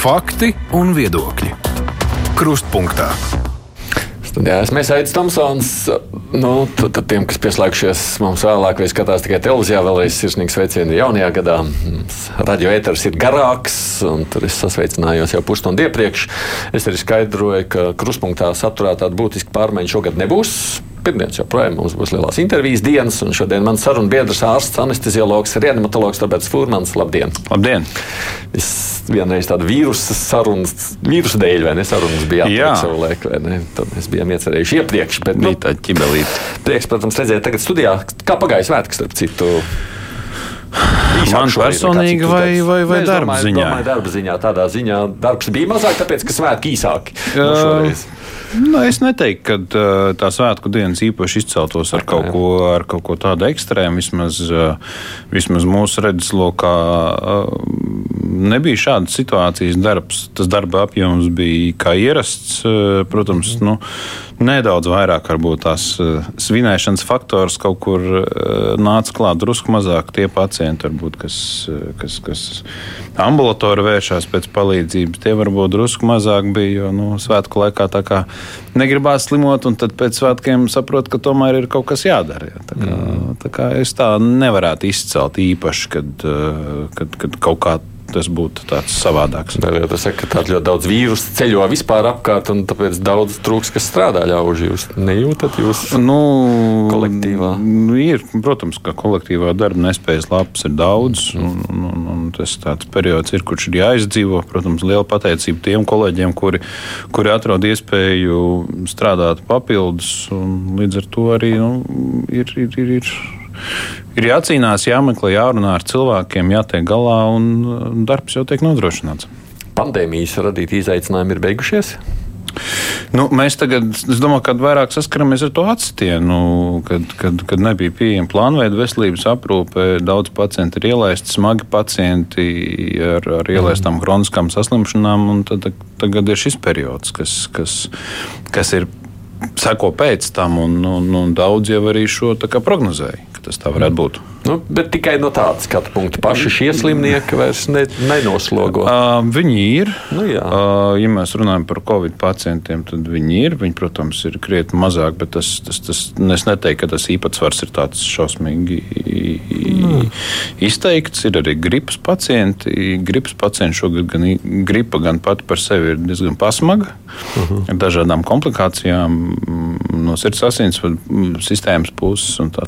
Fakti un viedokļi. Krustpunktā. Jā, es esmu Aits Tomsons. Nu, tad, tad tiem, kas pieslēgšies mums vēlāk, vai skatās tikai televīzijā, vēlreiz sirsnīgs sveiciens jaunajā gadā. Radio ēters ir garāks, un tur es sasveicinājos jau pusstundu iepriekš. Es arī skaidroju, ka kruspunktā saturā tāda būtiska pārmaiņa šogad nebūs. Pirmdienas joprojām mums būs lielās intervijas dienas, un šodien mans sarunu biedrs ārsts, anesteziologs, reanimatologs Roberts Fūrmans. Labdien! Labdien! Es vienreiz tādu vīrusu sarunu, vīrusu dēļ, vai ne? Sarunas bija jāatliek savu laiku, vai ne? Tad mēs bijām iecerējuši iepriekš, bet nu, tā ķibelīte. Prieks, protams, redzēt tagad studijā, kā pagāja svētki starp citu. Man personīgi vai, vai, vai darba domāju, ziņā? Domāju, darba ziņā, tādā ziņā darbs bija mazāk, tāpēc, ka svētki īsāki. No šoreiz. Nu, es neteiktu, ka uh, tā svētku dienas īpaši izceltos ar kaut, ko, ar kaut ko tādu ekstrēmu. Vismaz, uh, vismaz mūsu redzeslokā uh, nebija šādas situācijas. Darbs, tas darba apjoms bija kā ierasts. Protams, nu, nedaudz vairāk varbūt tās svinēšanas faktors kaut kur nāca klāt, drusku mazāk tie pacienti, varbūt, kas, kas, kas ambulatori vēršās pēc palīdzības. Tie varbūt drusku mazāk bija, jo nu, svētku laikā tā kā negribās slimot, un tad pēc svētkiem saprot, ka tomēr ir kaut kas jādara. Jā. Tā kā, mm. tā kā es tā nevarētu izcelt īpaši, kad, kad, kad kaut kā tas būtu tāds savādāks. Vēl jau tas saka, ka ļoti daudz vīrusu ceļo vispār apkārt, un tāpēc daudz trūks, kas strādā ļaužu. Jūs nejūtat jūs nu, kolektīvā? Nu, ir, protams, ka kolektīvā darba nespējas lapas ir daudz, un, un, un, un tas tāds periods ir, kurš ir jāizdzīvo. Protams, liela pateicība tiem kolēģiem, kuri, kuri atrod iespēju strādāt papildus, un līdz ar to arī nu, ir, ir, ir, ir ir jācīnās, jāmeklē, jārunā ar cilvēkiem, jātiek galā, un darbs jau tiek nodrošināts. Pandēmijas radīti izaicinājumi ir beigušies. Nu, mēs tagad, es domāju, ka vairāk saskaramies ar to atsitienu, kad, kad, kad nebija pieejama plānveida veselības aprūpe. Daudz pacientu ir ielaisti, smagi pacienti ar, ar ielaistām kroniskām saslimšanām. Tad, tagad ir šis periods, kas, kas, kas ir seko pēc tam, un, un, un daudz jau arī šo prognozēja ka tas tā varētu būt. Nu, bet tikai no tādas skatu punkta. Paši šie slimnieki vairs ne, nenoslogo. Uh, viņi ir. Nu, jā. uh, ja mēs runājam par covid pacientiem, tad viņi ir. Viņi, protams, ir krietni mazāk, bet tas, tas, tas, es neteiktu, ka tas īpatsvars ir tāds šausmīgi mm. izteikts. Ir arī gripas pacienti. Gripas pacienti šogad gan gripa gan pati par sevi ir diezgan pasmaga. Uh -huh. Ar dažādām komplikācijām no sirds asinsvadu sistēmas puses un tā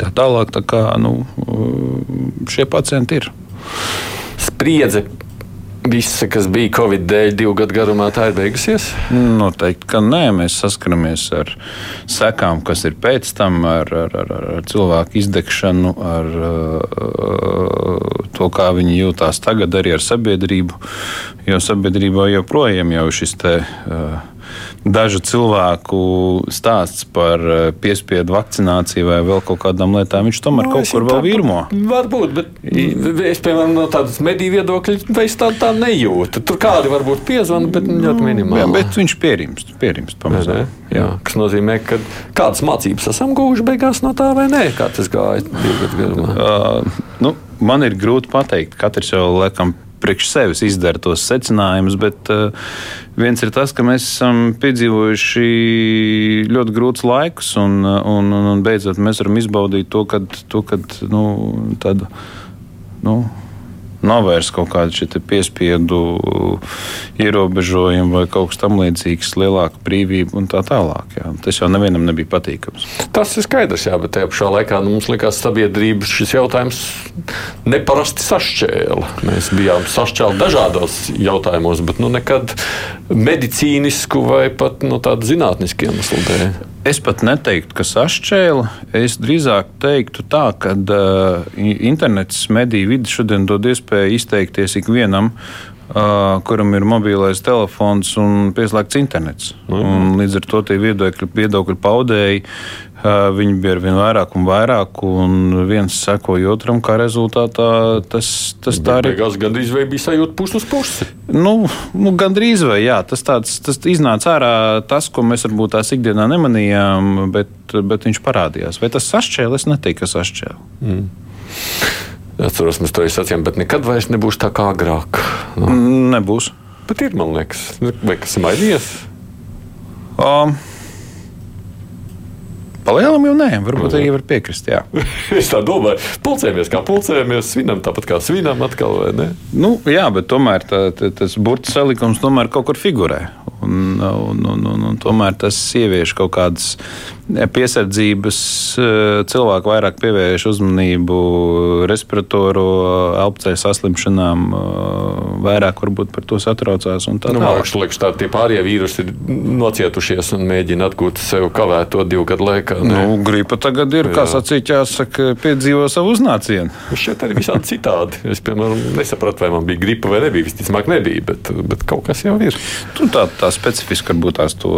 Tā tālāk, tā kā nu, šie pacienti ir. Spriedze visa, kas bija Covid dēļ, divu gadu garumā, tā ir beigusies? Noteikti, ka nē. Mēs saskaramies ar sekām, kas ir pēc tam, ar, ar, ar, ar cilvēku izdegšanu, ar uh, to, kā viņi jūtās tagad, arī ar sabiedrību. Jo sabiedrībā joprojām jau šis te. Uh, dažu cilvēku stāsts par eh, piespiedu vakcināciju vai vēl kaut kādām lietām, viņš tomēr no, kaut kur vēl virmo. Varbūt, bet es, piemēram, no tādas mediju viedokļa, es tā, tā nejūtu. Tur kādi varbūt piezvana, bet ļoti minimāli. Jā, bet viņš pierimst, pierimst pamazām. Jā, kas nozīmē, ka kādas mācības esam guvuši beigās no tā vai nē, kā tas gāja divu gadu garumā. Uh, nu, man ir grūti pateikt, katrs jau laikam priekš sevis izdara tos secinājumus, bet uh, viens ir tas, ka mēs esam piedzīvojuši ļoti grūtus laikus, un, un, un, un beidzot mēs varam izbaudīt to, kad, to, kad nu, tāda. Nu, nav vairs kaut kāda piespiedu ierobežojuma vai kaut kas tamlīdzīgs, lielāka brīvība un tā tālāk. Jā. Tas jau nevienam nebija patīkams. Tas ir skaidrs, jā, bet tajā pašā laikā nu, mums likās, ka sabiedrības šis jautājums neparasti sašķēla. Mēs bijām sašķēli dažādos jautājumos, bet nu, nekad medicīnisku vai pat no nu, tādu zinātnisku iemeslu dēļ. Es pat neteiktu, ka sašķēla. Es drīzāk teiktu, tā, ka uh, internets, mediju vidi šodien dod iespēju izteikties ikvienam, uh, kuram ir mobilais telefons un pieslēgts internets. Mm. Un līdz ar to tie viedokļi, viedokļi paudēji Viņi bija ar vien vairāk un vairāk, un viens sekoja otram, kā rezultātā tas, tas tā arī bija. Gandrīz vai bija sajūta pusi uz pusi? Nu, nu gandrīz vai jā, tas, tāds, tas iznāca ārā tas, ko mēs varbūt tās ikdienā nemanījām, bet, bet viņš parādījās. Vai tas sašķēla? Es neteiktu, ka sašķēla. Mm. Atceros, mēs to sacījām, bet nekad vairs nebūs tā kā agrāk. No. Nebūs. Bet ir, man liekas, vai kas ir mainījies? Um, Palielam jau nē, varbūt arī var piekrist. Es tā domāju, pulcējamies kā pulcējamies, svinam tāpat kā svinam atkal, vai ne? Nu, jā, bet tomēr tā, tā, tas burbuļs salikums tomēr kaut kur figurē. Un, un, un, un, un tomēr tas ievieš kaut kādas piesardzības, eh, cilvēki vairāk pievērš uzmanību respiratoru, elpcēju saslimšanām, eh, vairāk varbūt par to satraucās. Nu, man liekas, tā tie pārējie vīrusi ir nocietušies un mēģina atgūt sev kavēto divu gadu laikā. Ne? Nu, gripa tagad ir, kā sacīt, jāsaka, piedzīvo savu uznācienu. Šeit arī visādi citādi. Es, piemēram, nesapratu, vai man bija gripa vai nebija. Visticamāk, nebija, bet, bet kaut kas jau ir. Tu tā, tā specifiski varbūt tās to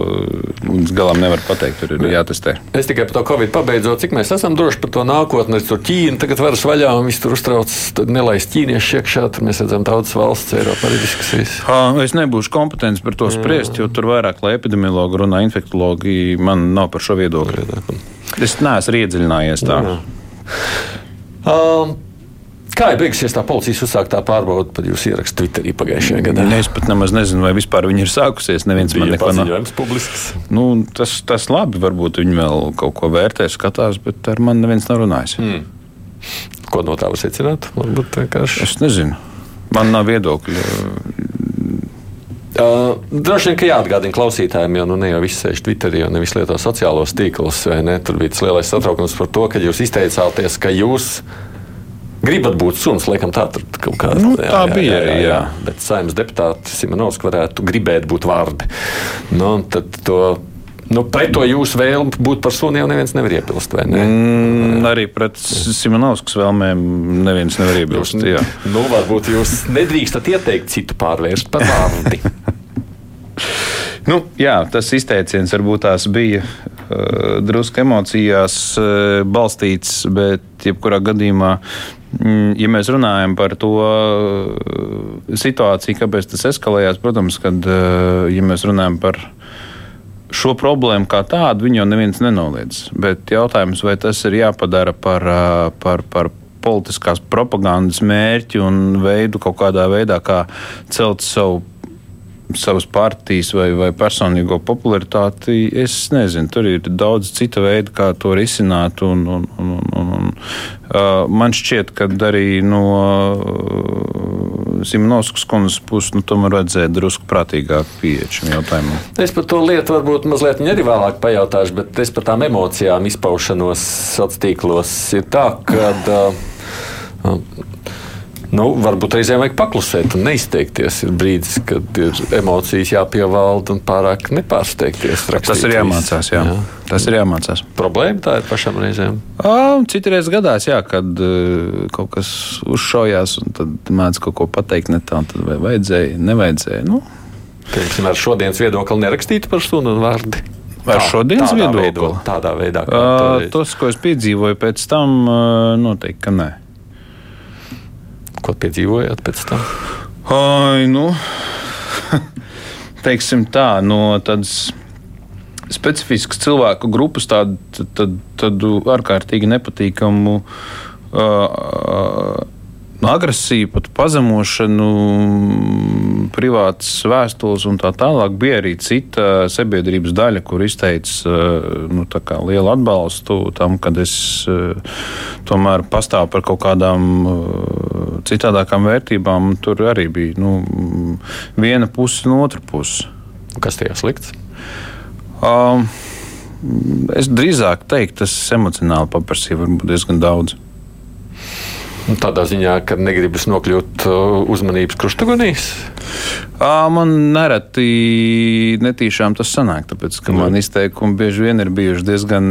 līdz galam nevar pateikt. Tur ir jātestē. Es tikai par to Covid pabeidzot, cik mēs esam droši par to nākotni. Tur Ķīna tagad varas vaļā un viss tur uztrauc. Tad nelaist ķīniešu iekšā. Tur mēs redzam daudzas valsts, Eiropā arī diskusijas. Es nebūšu kompetents par to spriest, jo tur vairāk lai epidemiologi runā, infektologi. Man nav par šo viedokli. Es neesmu iedziļinājies tā. Jā. Um, Kā ir beigusies tā policijas uzsāktā pārbauda par jūsu ierakstu Twitterī pagājušajā gadā? Es pat nemaz nezinu, vai vispār viņi ir sākusies. Neviens man neko nav publisks. Nu, tas, tas labi, varbūt viņi vēl kaut ko vērtē, skatās, bet ar mani neviens nav runājis. Hmm. Ko no tā var secināt? Varbūt vienkārši. Es nezinu. Man nav viedokļa. Uh, droši vien, ka jāatgādina klausītājiem, jo nu, ne jau viss sēž Twitterī, jo nevis lieto sociālos tīklus. Tur bija tas lielais satraukums par to, ka jūs izteicāties, ka jūs gribat būt suns, laikam tā tur kaut kā nu, tā jā, bija. Jā, jā, jā. Bet saimnes deputāti Simonovs varētu gribēt būt vārdi. Nu, tad to Nu, pret to jūsu vēlmu būt par suni jau neviens nevar iebilst. Ne? Mm, arī pret Simonovskas vēlmēm neviens nevar iebilst. Jūs, nu, varbūt jūs nedrīkstat ieteikt citu pārvērst par vārdi. nu, jā, tas izteiciens varbūt tās bija uh, drusku emocijās uh, balstīts, bet jebkurā gadījumā ja mēs runājam par to uh, situāciju, kāpēc tas eskalējās, protams, kad uh, ja mēs runājam par šo problēmu kā tādu, viņu jau neviens nenoliedz. Bet jautājums, vai tas ir jāpadara par, uh, par, par politiskās propagandas mērķi un veidu kaut kādā veidā, kā celt savu savas partijas vai, vai personīgo popularitāti. Es nezinu, tur ir daudz citu veidu, kā to risināt. Un, un, un, un, un, uh, man šķiet, ka arī no uh, Simonovskas kundzes puses nu, tomēr vajadzēja drusku prātīgāk pieeja šim jautājumam. Es par to lietu varbūt mazliet arī vēlāk pajautāšu, bet es par tām emocijām izpaušanos sociālos tīklos ir tā, ka. Uh, Nu, varbūt reizēm vajag paklusēt un neizteikties. Ir brīdis, kad ir emocijas jāpievalda un pārāk nepārsteigties. Tas ir jāmācās. Jā. Jā. Tas ir jāmācās. Problēma tā ir pašam reizēm. Citreiz gadās, jā, kad uh, kaut kas uzšaujās un tad mēdz kaut ko pateikt ne tā, tad vai vajadzēja, nevajadzēja. Nu. Piemēram, ar šodienas viedokli nerakstītu par sunu un vārdu. Vai tā, šodienas viedokli? Veido, tādā veidā. Uh, tas, ko es piedzīvoju pēc tam, uh, noteikti, ka nē. Ko piedzīvojāt pēc tam? Ai, nu, teiksim tā, no tādas specifiskas cilvēku grupas, tādu, tādu, tādu ārkārtīgi nepatīkamu. Uh, agresiju, pat pazemošanu, privātas vēstules un tā tālāk. Bija arī cita sabiedrības daļa, kur izteica nu, lielu atbalstu tam, kad es tomēr pastāvu par kaut kādām citādākām vērtībām. Tur arī bija nu, viena puse un otra puse. Kas tajā slikts? Um, es drīzāk teiktu, tas emocionāli paprasīja diezgan daudz. Nu, tādā ziņā, ka negribas nokļūt uh, uzmanības krustagonīs? Man nereti netīšām tas sanāk, tāpēc, ka man izteikumi bieži vien ir bijuši diezgan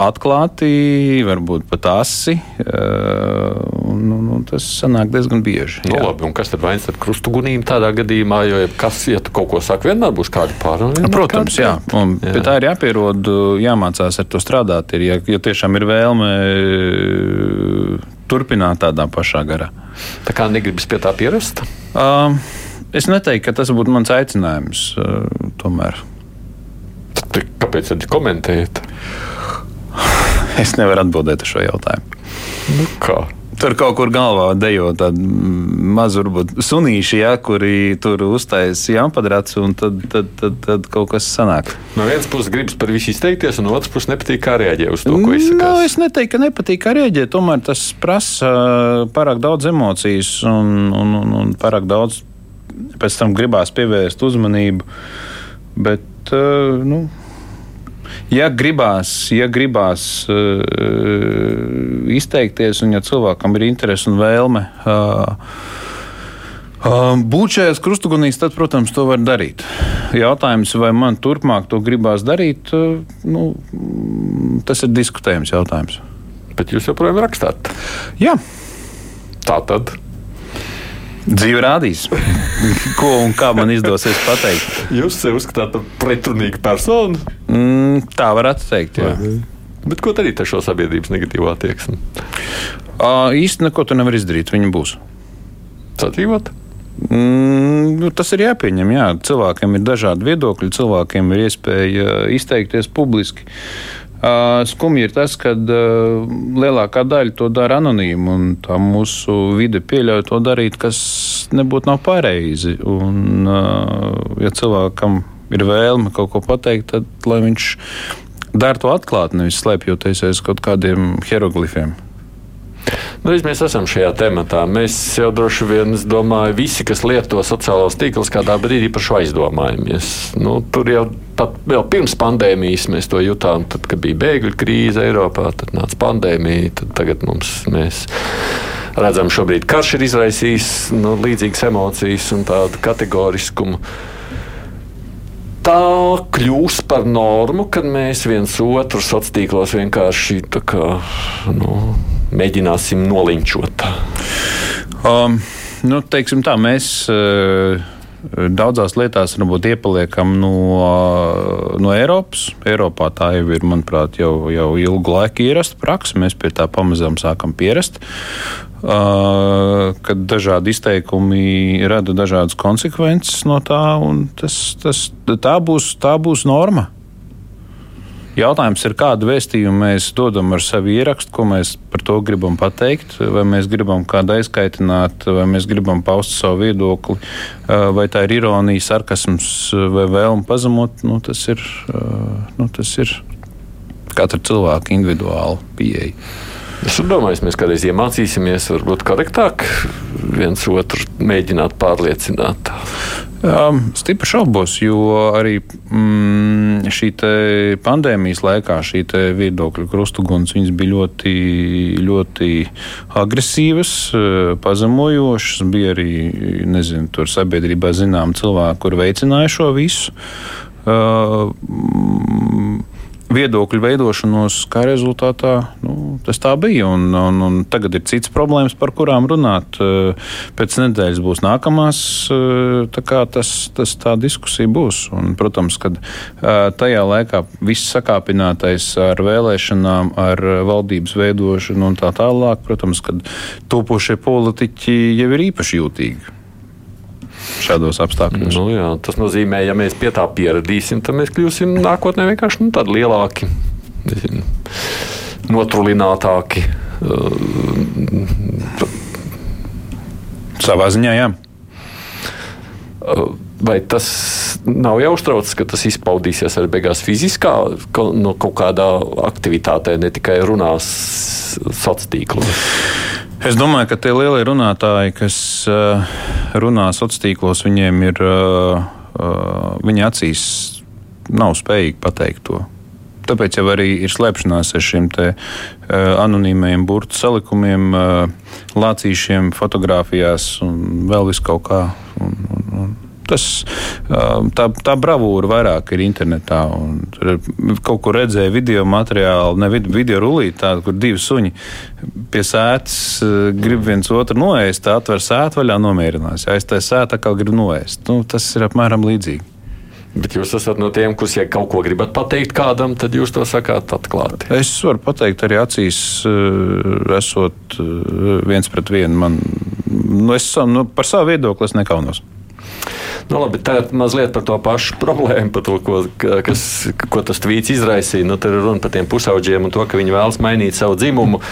atklāti, varbūt pat asi. Un, un, un tas sanāk diezgan bieži. Nu, labi, un kas tad vainas ar krustugunīm tādā gadījumā? Jo, kas, ja tu kaut ko saki, vienmēr būs kādi pārējie. Protams, jā. Un, jā. Pie tā ir jāpierod, jāmācās ar to strādāt. Ir, ja, ja tiešām ir vēlme turpināt tādā pašā garā. Tā kā negribas pie tā pierast? Uh, es neteiktu, ka tas būtu mans aicinājums. Uh, tomēr. Tad, kāpēc tad komentējat? Es nevaru atbildēt uz šo jautājumu. Nu kā? Tur kaut kur galvā dejo tādi mazi, varbūt sunīši, ja, kuri tur uztaisīja jāmpadrats, un tad, tad, tad, tad kaut kas sanāk. No vienas puses gribas par visu izteikties, un no otras puses nepatīk, kā rēģē uz to, ko izsaka. No, es neteiktu, ka nepatīk, kā rēģē. Tomēr tas prasa pārāk daudz emocijas un, un, un, un pārāk daudz pēc tam gribās pievērst uzmanību. Bet, nu, ja gribās, ja gribās uh, izteikties, un ja cilvēkam ir interese un vēlme uh, uh, būt šajās krustugunīs, tad, protams, to var darīt. Jautājums, vai man turpmāk to gribās darīt, uh, nu, tas ir diskutējams jautājums. Bet jūs joprojām rakstāt? Jā. Tā tad. Dzīve rādīs, ko un kā man izdosies pateikt. Jūs sev uzskatāt par pretrunīgu personu? Mm, tā varētu teikt. Jā. Jā. Bet ko darīt ar šo sabiedrības negatīvo attieksmi? Uh, īsti neko tu nevari izdarīt. Viņa būs. Sadzīvot? Mm, nu, tas ir jāpieņem. Jā. Cilvēkiem ir dažādi viedokļi, cilvēkiem ir iespēja izteikties publiski. Uh, skumji ir tas, ka lielākā daļa to dara anonīmi, un tā mūsu vide pieļauj to darīt, kas nebūtu nav pareizi. Un, ja cilvēkam ir vēlme kaut ko pateikt, tad lai viņš dara to atklāti, nevis slēpjoties aiz kaut kādiem hieroglifiem. Nu, mēs esam šajā tematā. Mēs jau droši vien, es domāju, visi, kas lieto sociālos tīklus, kādā brīdī par šo aizdomājamies. Nu, tur jau pat vēl pirms pandēmijas mēs to jutām, tad, kad bija bēgļu krīze Eiropā, tad nāca pandēmija, tad tagad mums mēs redzam, šobrīd karš ir izraisījis nu, līdzīgas emocijas un tādu kategoriskumu. Tā kļūs par normu, kad mēs viens otru sociālos tīklos vienkārši kā, nu, mēģināsim nolinčot? Um, nu, teiksim tā, mēs. Uh... Daudzās lietās varbūt iepaliekam no, no Eiropas. Eiropā tā jau ir, manuprāt, jau, jau ilgu laiku ierasta praksa. Mēs pie tā pamazām sākam pierast. Uh, kad dažādi izteikumi rada dažādas konsekvences no tā, un tas, tas, tā, būs, tā būs norma. Jautājums ir, kādu vēstījumu mēs dodam ar savu ierakstu, ko mēs par to gribam pateikt, vai mēs gribam kādu aizkaitināt, vai mēs gribam paust savu viedokli, vai tā ir ironija, sarkasms vai vēlme pazemot. Nu, tas, ir, nu, tas ir katra cilvēka individuāla pieeja. Es domāju, mēs kādreiz iemācīsimies, varbūt korektāk viens otru mēģināt pārliecināt. Um, stipri šaubos, jo arī mm, šī pandēmijas laikā šī viedokļu krustuguns bija ļoti, ļoti agresīvas, eh, pazemojošas. Bija arī nezinu, sabiedrībā zinām cilvēki, kur veicināja šo visu. Uh, viedokļu veidošanos, kā rezultātā nu, tas tā bija. Un, un, un tagad ir cits problēmas, par kurām runāt. Pēc nedēļas būs nākamās, tā tas, tas tā diskusija būs. Un, protams, kad tajā laikā viss sakāpinātais ar vēlēšanām, ar valdības veidošanu un tā tālāk, protams, kad topošie politiķi jau ir īpaši jūtīgi šādos apstākļos. Nu, jā, tas nozīmē, ja mēs pie tā pieradīsim, tad mēs kļūsim nākotnē vienkārši nu, tādi lielāki, nezinu, notrulinātāki. Savā ziņā, jā. Vai tas nav jāuztrauc, ka tas izpaudīsies arī beigās fiziskā, no kaut kādā aktivitātē, ne tikai runās sociālos tīklos? Es domāju, ka tie lielie runātāji, kas uh, runā sociālos tīklos, viņiem ir, uh, uh, viņa acīs nav spējīgi pateikt to. Tāpēc jau arī ir slēpšanās ar šiem anonīmajiem burbuļu salikumiem, lācīšiem, fotografijās un vēl vis kaut kā. Un, un, un tas, tā, tā bravūra vairāk ir internetā. Kaut kur redzēju video materiālu, ne video rullīti, tādu, kur divi suņi pie sēdes grib viens otru noēst, atver sētu vaļā, nomierinās. Aiztais sēta, atkal grib noēst. Nu, tas ir apmēram līdzīgi. Bet jūs esat no tiem, kurš, ja kaut ko gribat pateikt kādam, tad jūs to sakāt atklāti. Es varu pateikt, arī acīs esot viens pret vienu. Man, nu, es nu, par savu viedokli nekaunos. Nu, labi, tagad mazliet par to pašu problēmu, par to, ko, kas, ko tas tvīts izraisīja. Nu, tur ir runa par tiem pusauģiem un to, ka viņi vēlas mainīt savu dzimumu.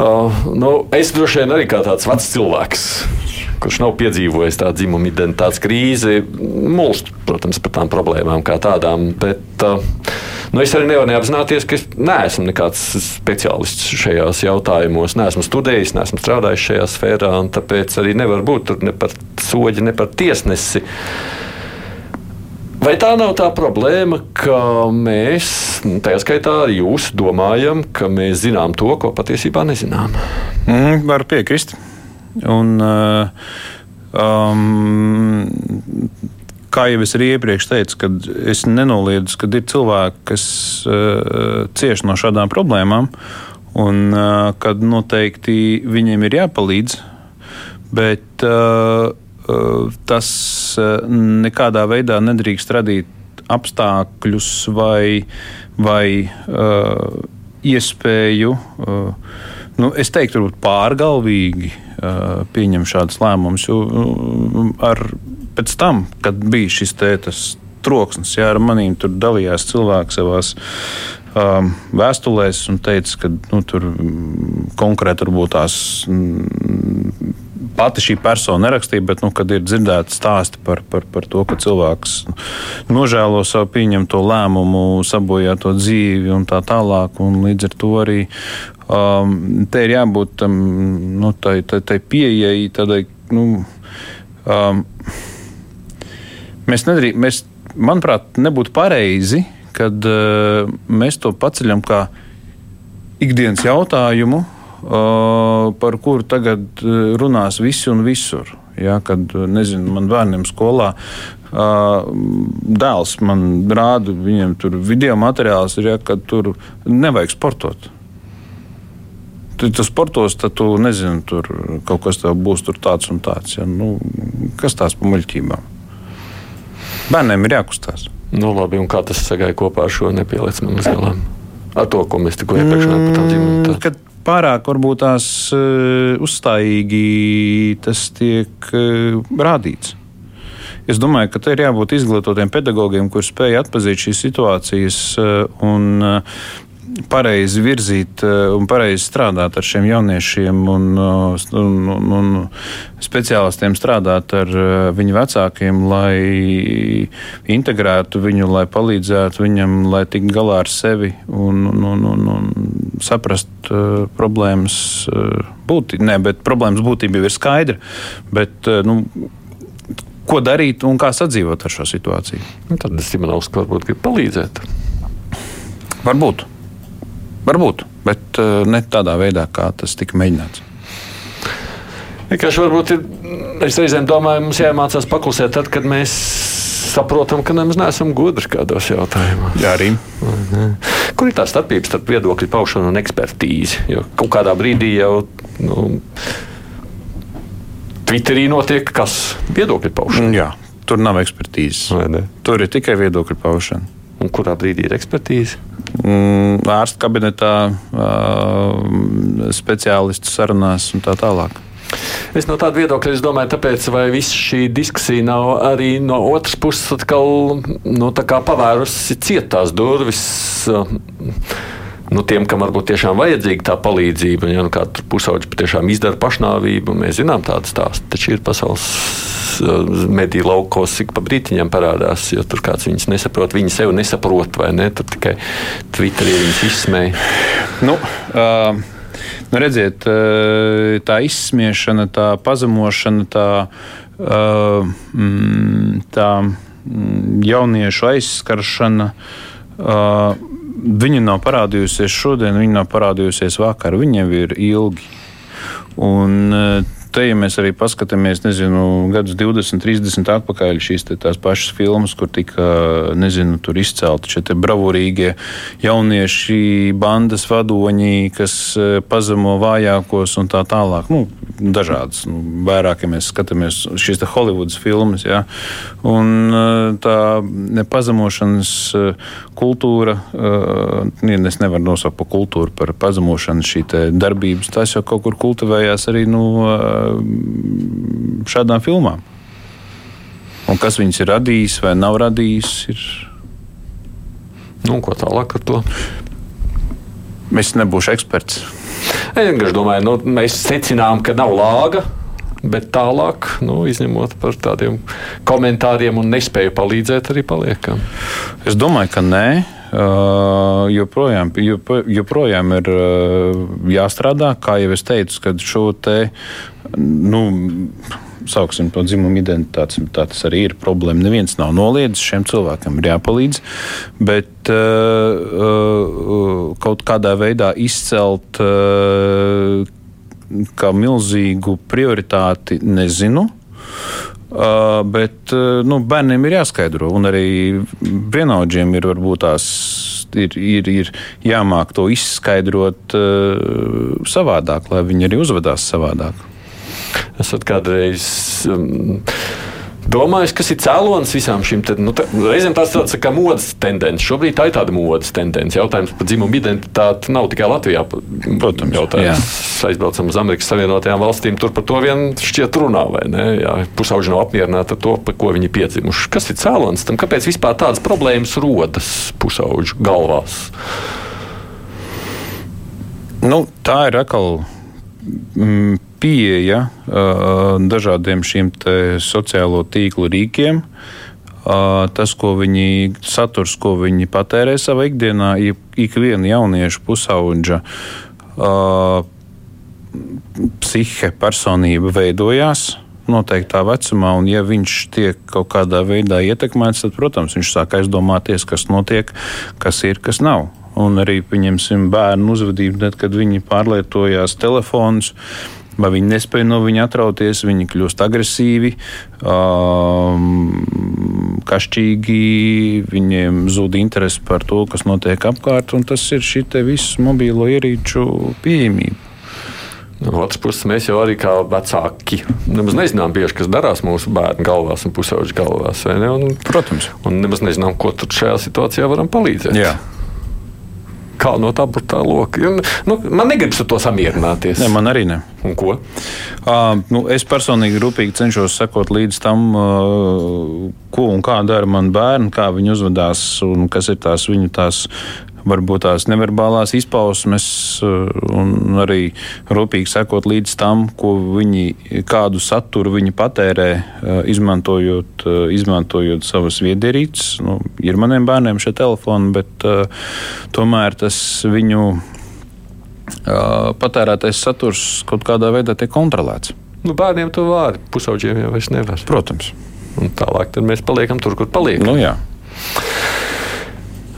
Uh, nu, es droši vien arī kā tāds vecs cilvēks kurš nav piedzīvojis tādu dzimumu identitātes krīzi, mulst, protams, par tām problēmām kā tādām. Bet uh, nu, es arī nevaru neapzināties, ka es neesmu nekāds speciālists šajos jautājumos. Neesmu studējis, neesmu strādājis šajā sfērā, un tāpēc arī nevar būt ne par soģi, ne par tiesnesi. Vai tā nav tā problēma, ka mēs, tā skaitā arī jūs, domājam, ka mēs zinām to, ko patiesībā nezinām? Mm, varu piekrist. Un, uh, um, kā jau es arī iepriekš teicu, kad es nenoliedzu, ka ir cilvēki, kas uh, cieš no šādām problēmām, un uh, kad noteikti viņiem ir jāpalīdz. Bet uh, uh, tas uh, nekādā veidā nedrīkst radīt apstākļus vai, vai uh, iespēju, uh, nu, es teiktu, pārgalvīgi pieņem šādus lēmumus. Ar, pēc tam, kad bija šis tētas troksnis, jā, ar manīm tur dalījās cilvēki savās um, vēstulēs un teica, ka nu, tur konkrēti varbūt tās. Mm, pati šī persona nerakstīja, bet, nu, kad ir dzirdēti stāsti par, par, par to, ka cilvēks nožēlo savu pieņemto lēmumu, sabojāto dzīvi un tā tālāk, un līdz ar to arī Um, te ir jābūt tam, nu, tai, tai, tai pieejai, tādai. Nu, um, mēs nedrīkst, mēs, manuprāt, nebūtu pareizi, kad uh, mēs to paceļam kā ikdienas jautājumu, par kuru tagad uh, runās visi un visur. Ja, kad, nezinu, man bērniem skolā dēls man rāda, viņiem tur video materiāls ir, ja, kad tur nevajag sportot tu sportos, tad tu nezini, tur kaut kas tev būs tāds un tāds. Ja? Nu, kas tās pa muļķībām? Bērniem ir jākustās. Nu, labi, un kā tas sagāja kopā ar šo nepieliecību zilām? Ar to, ko mēs tikko iepriekš runājām par tām ģimenēm. Pārāk varbūt tās uh, uzstājīgi tas tiek uh, rādīts. Es domāju, ka te ir jābūt izglītotiem pedagogiem, kuriem spēj atpazīt šīs situācijas uh, un pareizi virzīt eh, un pareizi strādāt ar šiem jauniešiem un, eh, un, un, un speciālistiem strādāt ar eh, viņu vecākiem, lai integrētu viņu, lai palīdzētu viņam, lai tiktu galā ar sevi un, un, un, un, un saprast uh, problēmas uh, būtību. Nē, bet problēmas būtība jau ir skaidra. Bet, uh, nu, ko darīt un kā sadzīvot ar šo situāciju? Nu, tad Simonovs varbūt grib palīdzēt. Varbūt. Varbūt, bet eh, ne tādā veidā, kā tas tika mēģināts. Vienkārši varbūt ir, es reizēm domāju, mums jāmācās paklusēt tad, kad mēs saprotam, ka nemaz neesam gudri kādos jautājumos. Jā, arī. Kur ir tā starpība starp viedokļu paušanu un ekspertīzi? Jo kaut kādā brīdī jau nu, Twitterī notiek kas viedokļu paušana. Jā, tur nav ekspertīzes. Tur ir tikai viedokļu paušana. Un kurā brīdī ir ekspertīze? Mm, ārsta kabinetā, speciālistu sarunās un tā tālāk. Es no tāda viedokļa domāju, tāpēc, vai viss šī diskusija nav arī no otras puses atkal nu, pavērusi cietās durvis. Nu, tiem, kam varbūt tiešām vajadzīga tā palīdzība, ja nu kāds pusauģis patiešām izdara pašnāvību, mēs zinām tādu stāstu. Taču ir pasaules mediju laukos ik pa brītiņam parādās, jo tur kāds viņus nesaprot, viņi sevi nesaprot, vai ne? Tur tikai Twitterī viņus izsmēja. Nu, uh... Nu, redziet, tā izsmiešana, tā pazemošana, tā, tā jauniešu aizskaršana, viņa nav parādījusies šodien, viņa nav parādījusies vakar, viņa ir ilgi. Un te, ja mēs arī paskatāmies, nezinu, gadus 20, 30 atpakaļ, šīs tās pašas filmas, kur tika, nezinu, tur izcelti šie bravūrīgie jaunieši, bandas vadoņi, kas e, pazemo vājākos un tā tālāk. Nu, dažādas, nu, vairāk, ja mēs skatāmies šīs Hollywoods filmas, ja, un e, tā pazemošanas kultūra, es nevaru nosaukt par kultūru, par pazemošanu šī darbības, tas jau kaut kur kultivējās arī nu, šādām filmām. Un kas viņas ir radījis vai nav radījis? Ir... Nu, ko tālāk ar to? Es nebūšu eksperts. Es vienkārši domāju, nu, mēs secinām, ka nav lāga. Bet tālāk, nu, izņemot par tādiem komentāriem un nespēju palīdzēt, arī paliekam. Es domāju, ka nē. Uh, joprojām, joprojām ir uh, jāstrādā, kā jau es teicu, kad šo te. Nu, sauksim to dzimumu identitāti. Tā tas arī ir problēma. Neviens nav noliedzis, šiem cilvēkiem ir jāpalīdz. Bet uh, uh, kaut kādā veidā izcelt uh, kā milzīgu prioritāti nezinu. Uh, bet uh, nu, bērniem ir jāskaidro, un arī vienaudžiem ir varbūt tās ir, ir, ir jāmāk to izskaidrot uh, savādāk, lai viņi arī uzvedās savādāk esat kādreiz. Um, domājis, kas ir cēlonis visām šīm nu, te, reizēm tās tādas kā modes tendences. Šobrīd tā ir tāda modes tendence. Jautājums par dzimumu identitāti nav tikai Latvijā. Protams, jautājums. Aizbraucam uz Amerikas Savienotajām valstīm, tur par to vien šķiet runā, vai ne? Jā, pusauģi nav apmierināti ar to, par ko viņi piedzimuši. Kas ir cēlonis tam? Kāpēc vispār tādas problēmas rodas pusauģu galvās? Nu, tā ir atkal. Mm, pieeja dažādiem šiem sociālo tīklu rīkiem. Tas, ko viņi saturs, ko viņi patērē savā ikdienā, ik viena jaunieša pusauģa psihe, personība veidojās noteiktā vecumā, un ja viņš tiek kaut kādā veidā ietekmēts, tad, protams, viņš sāk aizdomāties, kas notiek, kas ir, kas nav. Un arī, pieņemsim, bērnu uzvedību, tad, kad viņi pārlietojās telefonus, uh, vai viņi nespēja no viņa atrauties, viņi kļūst agresīvi, um, kašķīgi, viņiem zūd interesi par to, kas notiek apkārt, un tas ir šī visu mobīlo ierīču pieejamība. No otras puses, mēs jau arī kā vecāki nemaz nezinām, bieži, kas darās mūsu bērnu galvās un pusauģu galvās. Un, Protams. Un nemaz nezinām, ko tur šajā situācijā varam palīdzēt. Jā kā no tā burtā loka. Un, nu, man negribas ar to samierināties. Ne, man arī ne. Un ko? Uh, nu, es personīgi rūpīgi cenšos sekot līdz tam, uh, ko un kā dara mani bērni, kā viņi uzvedās un kas ir tās viņu tās varbūt tās neverbālās izpausmes, eh, un arī rūpīgi sekot līdz tam, viņi, kādu saturu viņi patērē, eh, izmantojot, eh, izmantojot savas viedierīces. Nu, ir maniem bērniem šie telefoni, bet tomēr tas viņu patērētais saturs kaut kādā veidā tiek kontrolēts. Nu, bērniem to var, pusauģiem jau vairs nevar. Protams. Un tālāk mēs paliekam tur, kur paliekam. Nu, jā.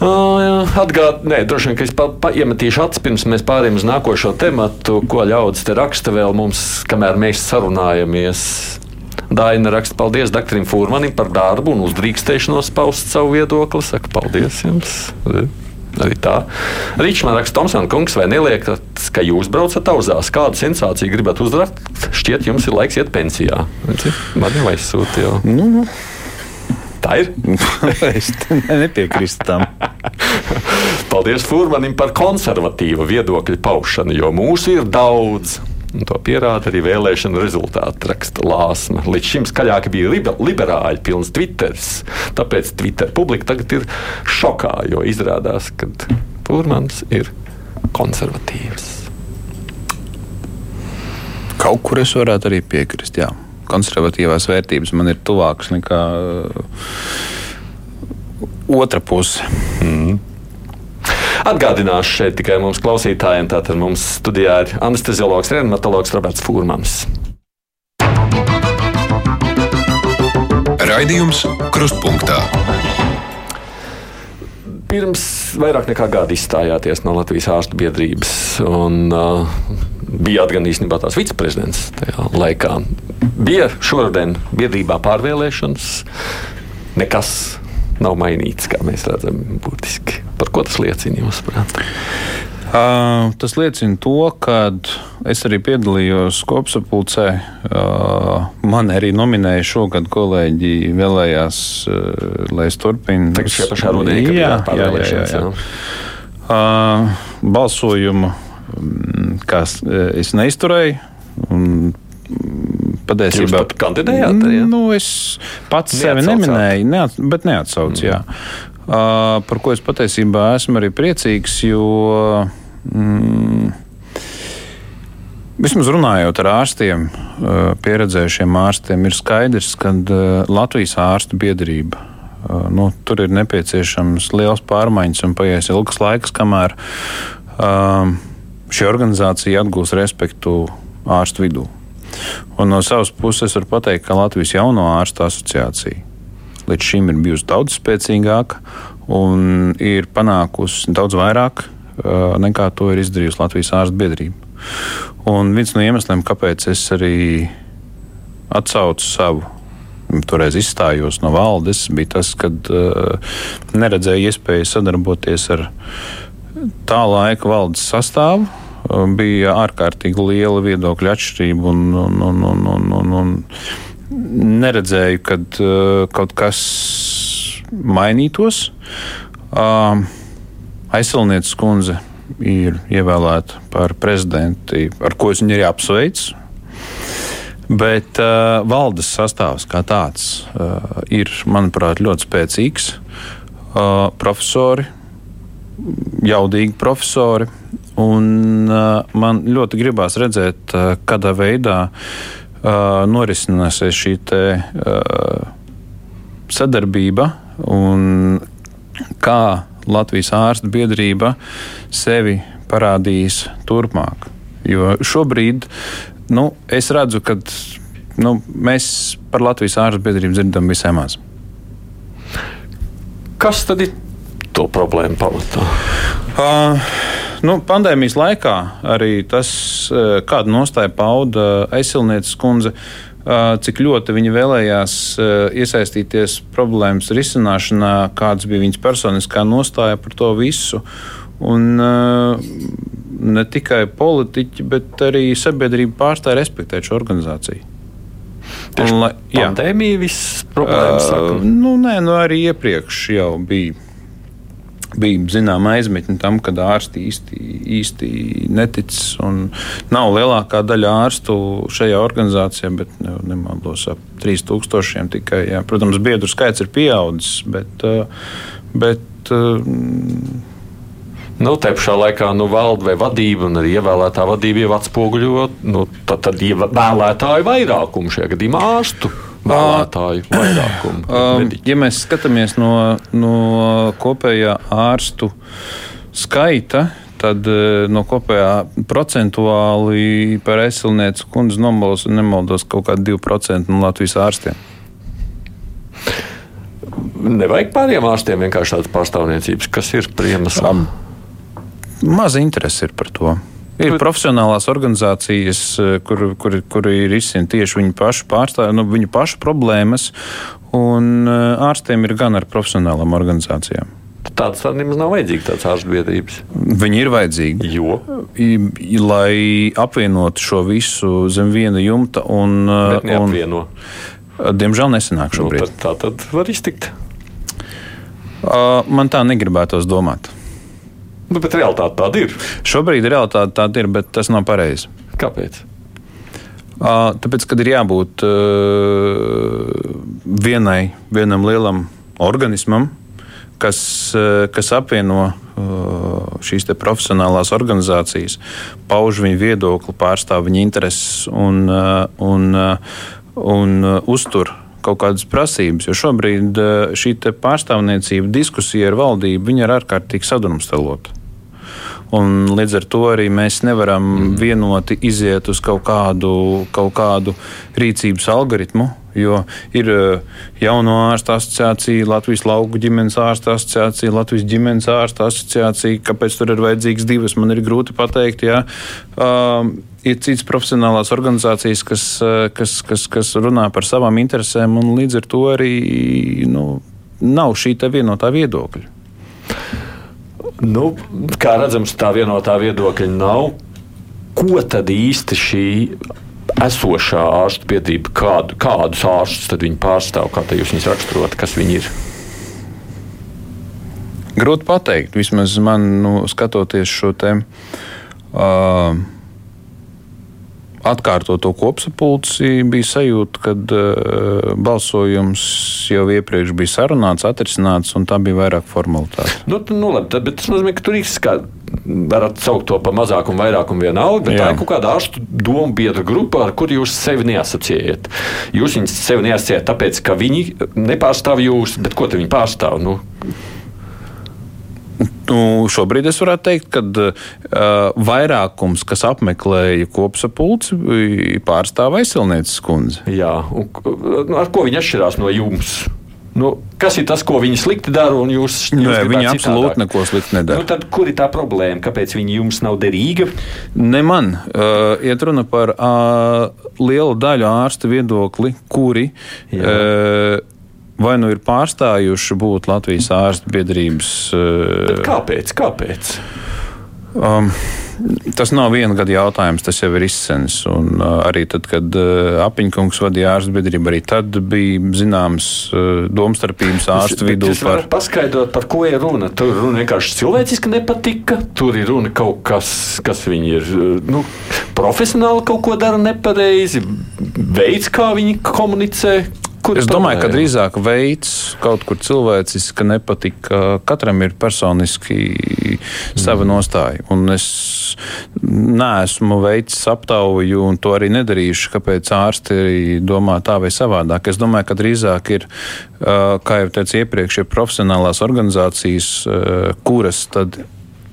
Atgādāt, nē, droši vien, ka es pa, pa, iemetīšu acis pirms mēs pārējām uz nākošo tematu, ko ļaudis te raksta vēl mums, kamēr mēs sarunājamies. Daina raksta, paldies doktoram Fūrmanim par darbu un uzdrīkstēšanos paust savu viedokli. Saka, paldies jums! Arī tā. Rīčs man raksta, Tomsona kungs, vai neliekat, ka jūs braucat tauzās? Kādu sensāciju gribat uzrakt? Šķiet, jums ir laiks iet pensijā. Man jau aizsūta jau. Nu, nu. Tā ir. es nepiekrītu tam. Paldies Furmanim par konservatīvu viedokļu paušanu, jo mūsu ir daudz. Un to pierāda arī vēlēšana rezultāti, raksta Lāsma. Līdz šim skaļāk bija liberāļi, pilns Twitter. Tāpēc Twitter publika tagad ir šokā, jo izrādās, ka Furmans ir konservatīvs. Kaut kur es varētu arī piekrist. Jā konservatīvās vērtības man ir tuvākas nekā uh, otra puse. Mm. Atgādināšu šeit tikai mums klausītājiem, tātad mums studijā ir anesteziologs, reanimatologs Roberts Fūrmans. Raidījums Krustpunktā. Pirms vairāk nekā gada izstājāties no Latvijas ārstu biedrības un uh, bijāt gan īstenībā tās viceprezidents tajā laikā. Bija šodien biedrībā pārvēlēšanas, nekas nav mainīts, kā mēs redzam, būtiski. Par ko tas liecina, jūsuprāt? Uh, tas liecina to, ka es arī piedalījos kopsapulcē. Uh, man arī nominēja šogad kolēģi vēlējās, uh, lai es turpinu. Tagad šajā pašā rudenī, kad jā, jā, jā, jā, jā. Uh, balsojumu kā es neizturēju. Un, Patiesībā pat kandidējāt? Jā? Nu, es pats sevi neminēju, neat, bet neatsaucu. Mm. Uh, par ko es patiesībā esmu arī priecīgs, jo mm, Vismaz runājot ar ārstiem, pieredzējušiem ārstiem, ir skaidrs, ka Latvijas ārstu biedrība nu, tur ir nepieciešams liels pārmaiņas un paies ilgs laiks, kamēr šī organizācija atgūs respektu ārstu vidū. Un no savas puses var pateikt, ka Latvijas jauno ārstu asociācija līdz šim ir bijusi daudz spēcīgāka un ir panākusi daudz vairāk nekā to ir izdarījusi Latvijas ārstu biedrība. Un viens no iemesliem, kāpēc es arī atsaucu savu toreiz izstājos no valdes, bija tas, ka uh, neredzēju iespēju sadarboties ar tā laika valdes sastāvu, bija ārkārtīgi liela viedokļa atšķirība un, un, un, un, un, un, un neredzēju, kad uh, kaut kas mainītos. Uh, Aizsilnieces kundze ir ievēlēta par prezidenti, ar ko es viņu arī apsveicu. Bet uh, valdes sastāvs kā tāds uh, ir, manuprāt, ļoti spēcīgs. Uh, profesori, jaudīgi profesori, Un, uh, man ļoti gribās redzēt, uh, kādā veidā uh, norisināsies šī te, uh, sadarbība un kā Latvijas ārstu biedrība sevi parādīs turpmāk. Jo šobrīd nu, es redzu, ka nu, mēs par Latvijas ārstu biedrību dzirdam visai maz. Kas tad ir to problēmu pamatā? Uh, Nu, pandēmijas laikā arī tas, kādu nostāju pauda aizsilnieces kundze, cik ļoti viņa vēlējās iesaistīties problēmas risināšanā, kāds bija viņas personiskā nostāja par to visu. Un, ne tikai politiķi, bet arī sabiedrība pārstāja respektēt šo organizāciju. Tieši pandēmija visas problēmas. Uh, nu, nē, nu arī iepriekš jau bija bija zināma aizmetņa tam, ka ārsti īsti, īsti netic. Nav lielākā daļa ārstu šajā organizācijā, bet ne, nemaldos ap 3000 tikai. Jā. Protams, biedru skaits ir pieaudzis, bet. Eh, bet eh, Nu, te pašā laikā nu, valde vai vadība, un arī ievēlētā vadība jau atspoguļo nu, tad, tad vēlētāju vairākumu šajā gadījumā ārstu vēlētāju vairākumu. Um, ja mēs skatāmies no, no kopējā ārstu skaita, tad uh, no kopējā procentuāli par aizsilnieku kundzi nomalos un nemaldos kaut kādi 2% no Latvijas ārstiem. Nevajag pāriem ārstiem vienkārši tādas pārstāvniecības, kas ir priemas. Um, maz interesi ir par to. Ir profesionālās organizācijas, eh, kur, kur, kur ir izsmeļot tieši viņu pašu pārstāvju, nu, viņu pašu problēmas, un eh, ārstiem ir gan ar profesionālām organizācijām. Tādas nemaz nav vajadzīgas, tādas ārstu biedrības. Viņi ir vajadzīgi. Jo? Lai apvienotu šo visu zem viena jumta un. Eh, un diemžēl nesenāk nu, šobrīd. Nu, tad, tā tad var iztikt. Man tā negribētos domāt. Nu, bet realitāte tāda ir. Šobrīd realitāte tāda ir, bet tas nav pareizi. Kāpēc? Tāpēc, kad ir jābūt vienai, vienam lielam organismam, kas, kas apvieno šīs profesionālās organizācijas, pauž viņu viedokli, pārstāv viņa intereses un, un, un uztur kaut kādas prasības. Jo šobrīd šī pārstāvniecība, diskusija ar valdību, ir ārkārtīgi sadrumstalota. Un līdz ar to arī mēs nevaram mm. vienoti iziet uz kaut kādu, kaut kādu rīcības algoritmu. Jo ir eh, jauno ārstu asociācija, Latvijas lauku ģimenes ārstu asociācija, Latvijas ģimenes ārstu asociācija. Kāpēc tur ir vajadzīgas divas, man ir grūti pateikt. Jā. Um, ir citas profesionālās organizācijas, kas, eh, kas, kas, kas runā par savām interesēm, un līdz ar to arī nu, nav šī vienotā viedokļa. Nu, kā redzams, tā vienotā viedokļa nav. Ko tad īsti šī esošā ārstu biedrība, kādu, kādus ārstus viņi pārstāv, kā jūs viņus raksturot, kas viņi ir? Grūti pateikt, vismaz man nu, skatoties šo tēmu. Uh, atkārtoto kopsapulci bija sajūta, ka uh, balsojums jau iepriekš bija sarunāts, atrisināts, un tā bija vairāk formalitāte. Nu, nu, labi, tad, bet tas nozīmē, ka tur kā, varat saukt to par mazākumu, vairākumu vienalga, bet Jā. tā ir kaut kāda ārstu domu biedru grupa, ar kuru jūs sevi neasociējat. Jūs viņus sevi neasociējat tāpēc, ka viņi nepārstāv jūs, bet ko viņi pārstāv? Nu, Nu, šobrīd es varētu teikt, ka uh, vairākums, kas apmeklēja kopsapulci, pārstāv aizsilnieces kundzi. Jā, un nu, ar ko viņi atšķirās no jums? Nu, kas ir tas, ko viņi slikti dara? Jūs, jūs Nē, viņi citādāk? absolūti neko slikti nedara. Nu, tad, kur ir tā problēma? Kāpēc viņi jums nav derīga? Ne man. Uh, iet runa par uh, lielu daļu ārstu viedokli, kuri uh, vai nu ir pārstājuši būt Latvijas ārstu biedrības. Uh, kāpēc? kāpēc? Um, tas nav viena gada jautājums, tas jau ir izsens. Un, uh, arī tad, kad uh, apiņkungs vadīja ārstu biedrību, arī tad bija zināmas uh, domstarpības ārstu vidū. Jūs varat par... paskaidrot, par ko ir runa. Tur runa vienkārši cilvēciski nepatika, tur ir runa kaut kas, kas viņi ir nu, profesionāli kaut ko dara nepareizi, veids, kā viņi komunicē, Kur es domāju, ka drīzāk veids kaut kur cilvēciski, ka nepatika. Katram ir personiski sava mm. nostāja. Un es neesmu veicis aptauju, un to arī nedarīšu, kāpēc ārsti domā tā vai savādāk. Es domāju, ka drīzāk ir, kā jau teicu iepriekš, ir profesionālās organizācijas, kuras tad,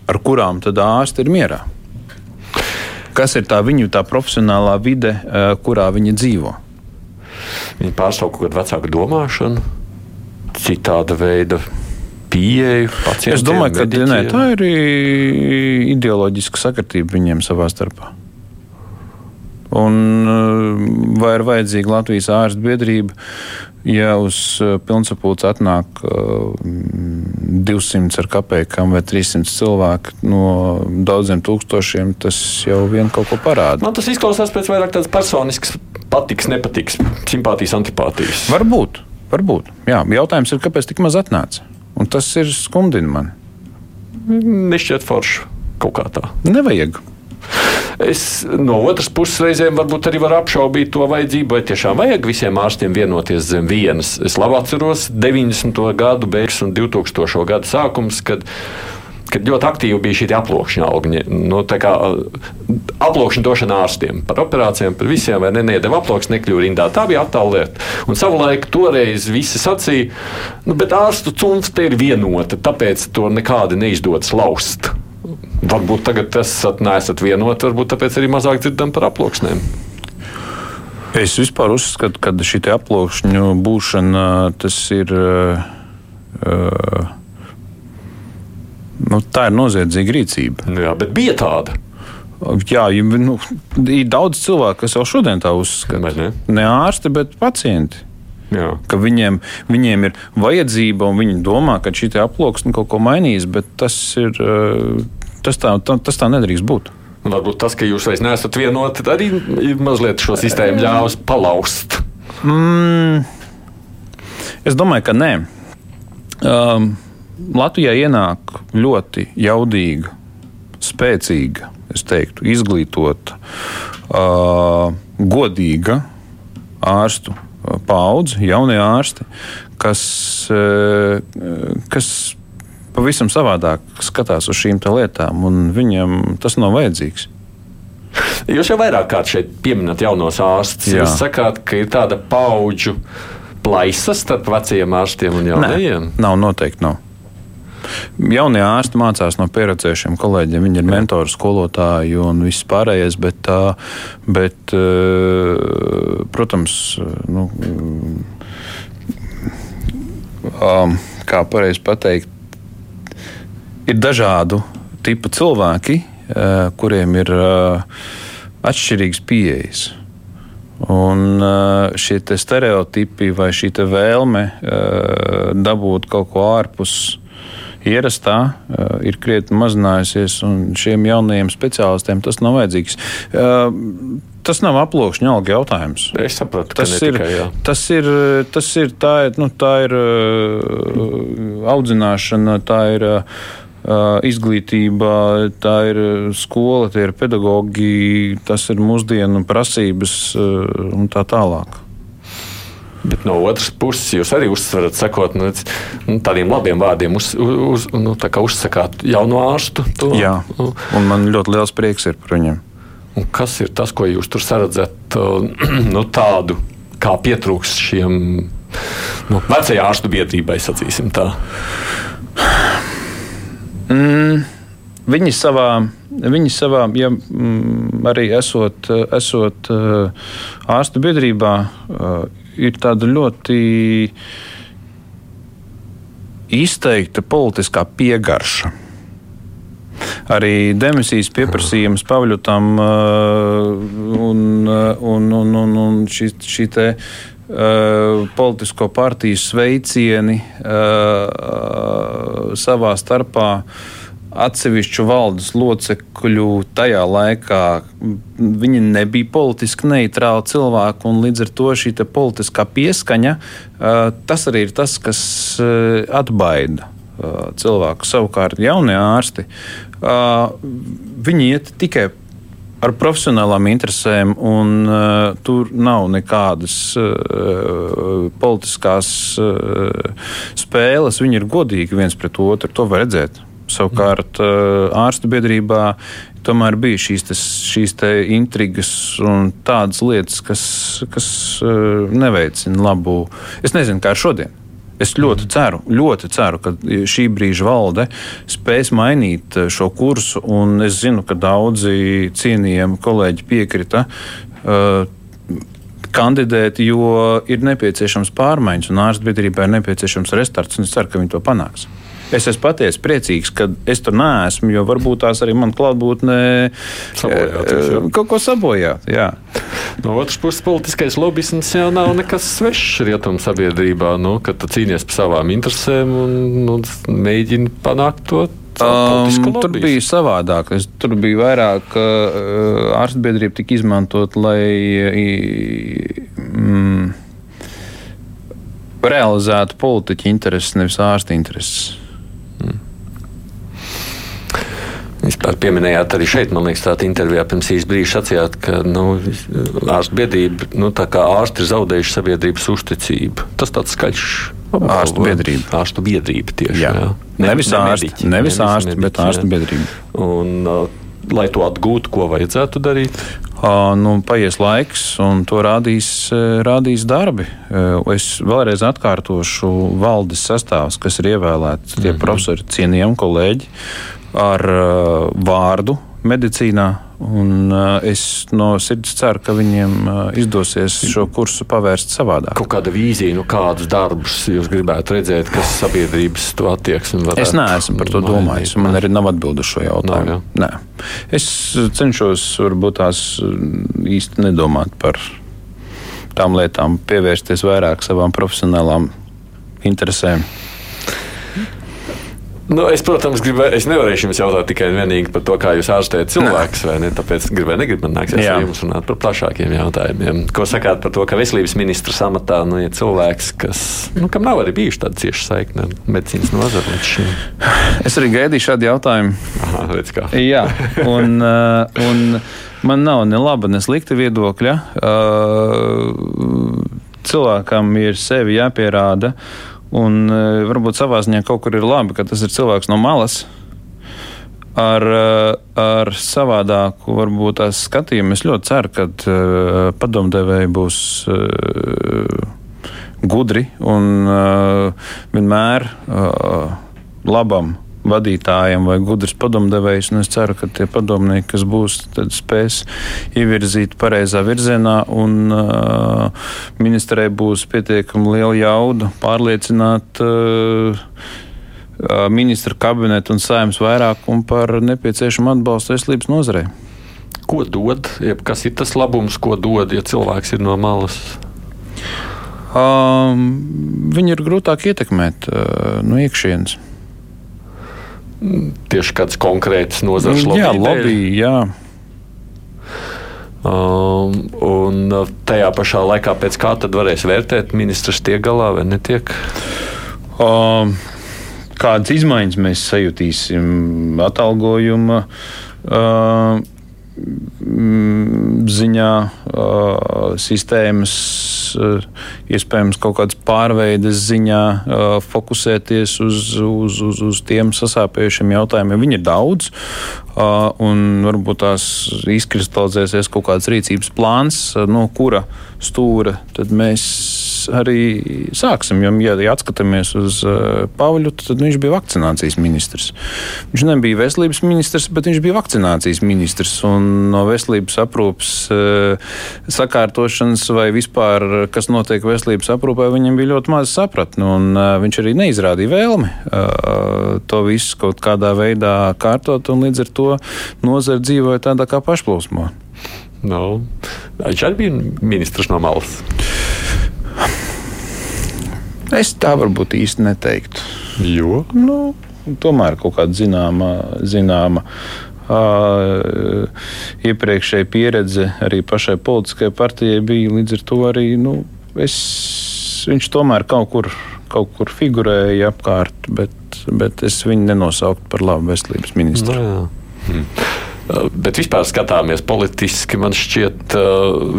ar kurām tad ārsti ir mierā. Kas ir tā viņu tā profesionālā vide, kurā viņi dzīvo? Viņi pārstāv kaut kādu vecāku domāšanu, citāda veida pieeju. Es domāju, ka ne, tā ir ideoloģiska sakritība viņiem savā starpā. Un eh, vai ir vajadzīga Latvijas ārstu biedrība, ja uz eh, pilnsapulci atnāk 200 eh, ar kapekām vai 300 cilvēku no daudziem tūkstošiem, tas jau vien kaut ko parāda. Man tas izklausās pēc vairāk tādas personiskas patiks, nepatiks, simpātijas, antipātijas. Varbūt, varbūt. Jā, jautājums ir, kāpēc tik maz atnāca? Un tas ir skumdina mani. Nešķiet forši kaut kā tā. Nevajag. Es no otras puses reizēm varbūt arī varu apšaubīt to vajadzību, vai tiešām vajag visiem ārstiem vienoties zem vienas. Es labi atceros 90. gadu beigas un 2000. gadu sākums, kad kad ļoti aktīvi bija šī aploksņa alga. Nu, aploksņa došana ārstiem par operācijām, par visiem, vai ne, nedēļa aploksņa nekļuva rindā. Tā bija attēlta lieta. Un savulaik toreiz visi sacīja, nu, bet ārstu cunfte ir vienota, tāpēc to nekādi neizdodas laust. Varbūt tagad esat, neesat vienoti, varbūt tāpēc arī mazāk dzirdam par aploksnēm. Es vispār uzskatu, ka šī aploksņu būšana tas ir. Uh, nu, tā ir noziedzīga rīcība. Jā, bet bija tāda. Jā, nu, ir daudz cilvēku, kas jau šodien tā uzskata. Ne? ne ārsti, bet pacienti. Jā. Ka viņiem, viņiem ir vajadzība, un viņi domā, ka šī aploksne kaut ko mainīs, bet tas, ir, tas, tā, tā, tas tā nedrīkst būt. Varbūt tas, ka jūs vairs neesat vienoti, arī mazliet šo sistēmu ļāvis palauzt. Mm, es domāju, ka nē. Um, Latvijā ienāk ļoti jaudīga, spēcīga, teiktu, izglītota, uh, godīga ārstu paudze, jaunie ārsti, kas, uh, kas pavisam savādāk skatās uz šīm lietām, un viņam tas nav vajadzīgs. Jūs jau vairāk kārt šeit pieminat jaunos ārstus. Jūs sakāt, ka ir tāda paudžu plaisa starp vecajiem ārstiem un jaunajiem? Nē, nav noteikti. Nav. Jaunie ārsti mācās no pieredzējušiem kolēģiem. Viņi ir mentori, skolotāji un viss pārējais. Bet, bet protams, nu, kā pareizi pateikt, ir dažādu tipu cilvēki, kuriem ir atšķirīgas pieejas. Un šie stereotipi vai šī vēlme dabūt kaut ko ārpus ierastā ir krietni mazinājusies, un šiem jaunajiem speciālistiem tas nav vajadzīgs. Tas nav aploksņa alga jautājums. Es saprotu, tas ir, tikai, jā. tas ir. Tas ir tā ir, nu, tā ir audzināšana, tā ir. Uh, izglītība, tā ir skola, tie ir pedagogi, tas ir mūsdienu prasības un tā tālāk. Bet no otras puses, jūs arī uzsverat, sakot, nu, nu, tādiem labiem vārdiem, uz, uz, nu, tā uzsakāt jaunu ārstu. To. Jā, un man ļoti liels prieks ir par viņiem. Un kas ir tas, ko jūs tur saredzat, nu, tādu, kā pietrūks šiem nu, vecajā ārstu biedrībai, sacīsim tā? Mm, viņi savā, viņi savā ja, mm, arī esot, esot ārstu biedrībā, ir tāda ļoti izteikta politiskā piegarša. Arī demisijas pieprasījums Pavļutam un, un, un, un, un šī, šī te, uh, politisko partiju sveicieni uh, savā starpā atsevišķu valdes locekļu tajā laikā viņi nebija politiski neitrāli cilvēki, un līdz ar to šī politiskā pieskaņa tas arī ir tas, kas atbaida cilvēku. Savukārt jaunie ārsti, viņi iet tikai ar profesionālām interesēm, un uh, tur nav nekādas uh, politiskās uh, spēles. Viņi ir godīgi viens pret otru. To var redzēt. Savukārt eh, ārstu biedrībā tomēr bija šīs, tas, šīs intrigas un tādas lietas, kas, kas eh, neveicina labu. Es nezinu, kā šodien. Es ļoti ceru, ļoti ceru, ka šī brīža valde spēs mainīt eh, šo kursu, un es zinu, ka daudzi cienījami kolēģi piekrita uh, kandidēt, jo ir nepieciešams pārmaiņas, un ārstbiedrībai ir nepieciešams restarts, un es ceru, ka viņi to panāks. Es esmu patiesi priecīgs, ka es tur neesmu, jo varbūt tās arī man klātbūtne eh, kaut ko sabojāt. Jā. No otras puses, politiskais lobbyisms jau nav nekas svešs rietumu sabiedrībā. Nu, kad tu cīnies par savām interesēm un nu, mēģini panākt to Um, tur bija savādāk. Es, tur bija vairāk uh, ārstbiedrība tika izmantot, lai mm, realizētu politiķu intereses, nevis ārsta intereses. Vispār pieminējāt arī šeit, man liekas, tādā intervijā pirms īsa brīža sacījāt, ka nu, ārstu biedrība, nu, tā kā ārsti ir zaudējuši sabiedrības uzticību. Tas tāds skaļš. Ārstu biedrība. Ārstu biedrība tieši. Jā. Jā. Ne, nevis mediķi, nevis ārsti, mediķi, bet ārstu biedrība. Un, uh, lai to atgūtu, ko vajadzētu darīt? Uh, nu, paies laiks, un to rādīs, rādīs darbi. Uh, es vēlreiz atkārtošu valdes sastāvus, kas ir ievēlēti. Tie mm -hmm. profesori, cienījami kolēģi ar uh, vārdu medicīnā. Un, uh, es no sirds ceru, ka viņiem uh, izdosies šo kursu pavērst savādāk. Kaut kāda vīzija, nu, kādus darbus jūs gribētu redzēt, kas sabiedrības to attieksmi varētu Es neesmu par to domājis. Man arī nav atbildu šo jautājumu. Nav, Nē. Es cenšos varbūt tās mm, īsti nedomāt par tām lietām, pievērsties vairāk savām profesionālām interesēm. Nu, es, protams, gribēju, es nevarēšu jums jautāt tikai un vienīgi par to, kā jūs ārstējat cilvēkus, vai ne? Tāpēc gribēju, negribu man nāksies ar jums runāt par plašākiem jautājumiem. Ko sakāt par to, ka veselības ministrs amatā nu, ir cilvēks, kas, nu, kam nav arī bijuši tāda cieša saikne ar medicīnas nozari līdz šim? Es arī gaidīju šādu jautājumu. Aha, redz kā. Jā, un, un man nav ne laba, ne slikta viedokļa. Cilvēkam ir sevi jāpierāda. Un e, varbūt savā ziņā kaut kur ir labi, ka tas ir cilvēks no malas. Ar, e, ar savādāku, varbūt tās skatījumu. Es ļoti ceru, ka uh, padomdevēji būs uh, gudri un uh, vienmēr uh, labam vadītājiem vai gudrs padomdevējs. Es ceru, ka tie padomnieki, kas būs, spēs ievirzīt pareizā virzienā, un uh, ministrē būs pietiekami liela jauda pārliecināt. Uh, Ministra kabineta un saimnes vairākumu par nepieciešamu atbalstu veselības nozarei. Ko dod, jeb kas ir tas labums, ko dod, ja cilvēks ir no malas? Um, viņu ir grūtāk ietekmēt uh, no iekšienes tieši kādas konkrētas nozares lobby. Jā, lobby, jā. Um, un tajā pašā laikā, pēc kā tad varēs vērtēt, ministrs tiek galā vai netiek? Um, kādas izmaiņas mēs sajutīsim atalgojuma? Uh, ziņā, sistēmas, iespējams, kaut kādas pārveides ziņā, fokusēties uz, uz, uz, uz tiem sasāpējušiem jautājumiem. Viņi ir daudz, un varbūt tās izkristalizēsies kaut kāds rīcības plāns, no kura stūra mēs arī sāksim. Jo, ja, ja atskatāmies uz uh, Pāvļu, tad viņš bija vakcinācijas ministrs. Viņš nebija veselības ministrs, bet viņš bija vakcinācijas ministrs. Un no veselības aprūpas uh, sakārtošanas vai vispār, kas notiek veselības aprūpē, viņam bija ļoti maz sapratni. Un, uh, viņš arī neizrādīja vēlmi to visu kaut kādā veidā kārtot, un līdz ar to nozara dzīvoja tādā kā pašplūsmā. No. Viņš arī bija ministrs no malas. Es tā varbūt īsti neteiktu. Jo? Nu, tomēr kaut kāda zināma, zināma uh, iepriekšēja pieredze arī pašai politiskajai partijai bija. Līdz ar to arī nu, es, viņš tomēr kaut kur, kaut kur figurēja apkārt, bet, bet es viņu nenosauktu par labu veselības ministru. No, nu jā. hmm. Bet vispār skatāmies politiski, man šķiet,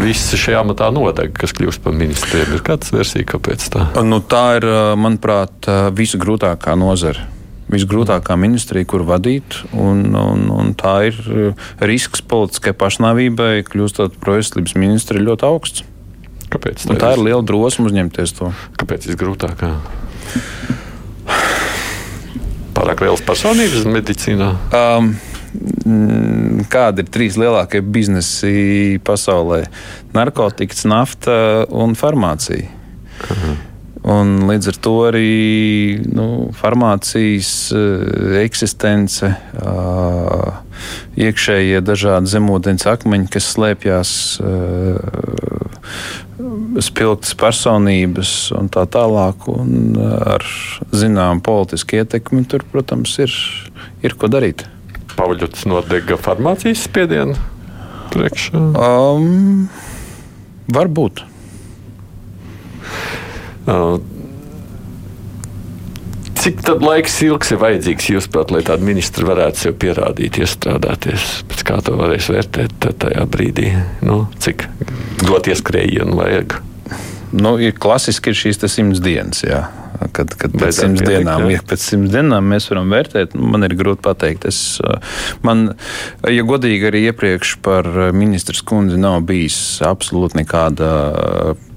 visi šajā amatā nodeg, kas kļūst par ministriem. Ir kāds versija, kāpēc tā? Nu, tā ir, manuprāt, visgrūtākā nozara visgrūtākā ministrija, kur vadīt. Un, un, un tā ir risks politiskai pašnāvībai, kļūstot par veselības ministru, ļoti augsts. Kāpēc? Tā, tā ir liela drosme uzņemties to. Kāpēc visgrūtākā? Pārāk liels personības medicīnā. Um, kādi ir trīs lielākie biznesi pasaulē - narkotikas, nafta un farmācija. Mhm. Un līdz ar to arī nu, farmācijas uh, eksistence, uh, iekšējie dažādi zemūdens akmeņi, kas slēpjas, uh, spilgtas personības un tā tālāk, un ar zināmu politisku ietekmi, tur, protams, ir, ir ko darīt. Pāvļots nodega farmācijas spiedienu priekšā? Um, varbūt. Uh, Cik tad laiks ilgs ir vajadzīgs, jūsuprāt, lai tāda ministra varētu sev pierādīt, iestrādāties? Pēc kā to varēs vērtēt tajā brīdī? Nu, cik dot ieskrējienu vajag? Nu, ir klasiski ir šīs simts dienas. Jā kad, kad pēc simts dienām, ja pēc simts dienām mēs varam vērtēt, nu, man ir grūti pateikt. Es, man, ja godīgi, arī iepriekš par ministrs kundzi nav bijis absolūti nekāda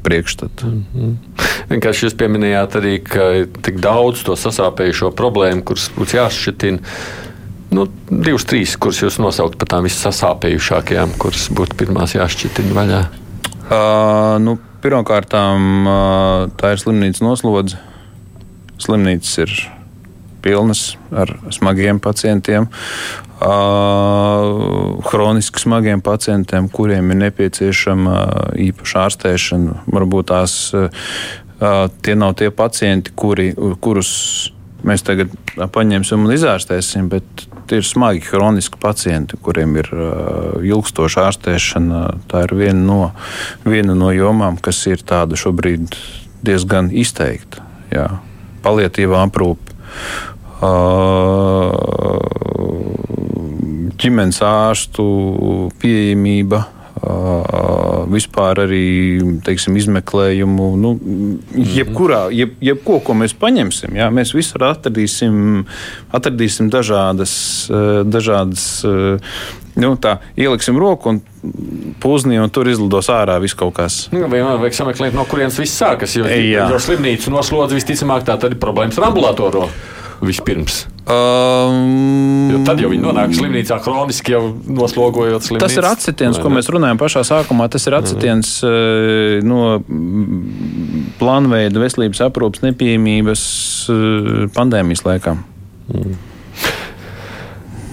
priekšstata. Mm -hmm. Vienkārši jūs pieminējāt arī, ka ir tik daudz to sasāpējušo problēmu, kuras būtu jāšķitina. Nu, divas, trīs, kuras jūs nosaukt par tām vissasāpējušākajām, kuras būtu pirmās jāšķitina vaļā. Uh, nu, Pirmkārt, uh, tā ir slimnīcas noslodze Slimnīcas ir pilnas ar smagiem pacientiem, hroniski smagiem pacientiem, kuriem ir nepieciešama īpaša ārstēšana. Varbūt tās tie nav tie pacienti, kuri, kurus mēs tagad paņemsim un izārstēsim, bet ir smagi hroniski pacienti, kuriem ir ilgstoša ārstēšana. Tā ir viena no, viena no jomām, kas ir tāda šobrīd diezgan izteikta. Jā palietīvā aprūpe. Ģimenes ārstu pieejamība, vispār arī teiksim, izmeklējumu. Nu, jebkurā, jeb, jebko, ko mēs paņemsim, jā, mēs visur atradīsim, atradīsim dažādas, dažādas nu, tā, ieliksim roku un pūznī, un tur izlidos ārā viss kaut kas. Nu, vienmēr vajag sameklēt, no kurienes viss sākas. Jo, jo slimnīcu noslodz visticamāk tā tad ir problēmas ar ambulatoriju vispirms. Um, jo tad jau viņi nonāk slimnīcā kroniski, jau noslogojot slimnīcu. Tas ir atsitiens, ko mēs runājam pašā sākumā. Tas ir atsitiens mm. no plānveida veselības aprūpas nepieejamības eh, pandēmijas laikā. Mm.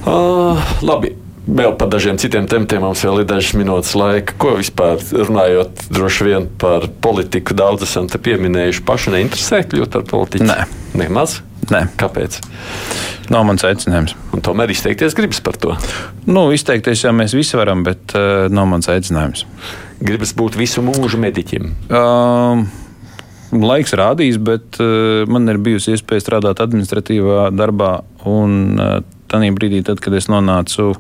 Uh, labi. Vēl par dažiem citiem tematiem mums vēl ir dažas minūtes laika. Ko vispār runājot droši vien par politiku, daudz esam te pieminējuši. Paši neinteresē kļūt par politiķu? Nē. Nemaz? Nē. Kāpēc? Nav mans aicinājums. Un tomēr izteikties gribas par to. Nu, izteikties jau mēs visi varam, bet uh, nav mans aicinājums. Gribas būt visu mūžu mediķim. Uh, Laiks rādīs, bet uh, man ir bijusi iespēja strādāt administratīvā darbā, un uh, tajā brīdī, tad, kad es nonācu,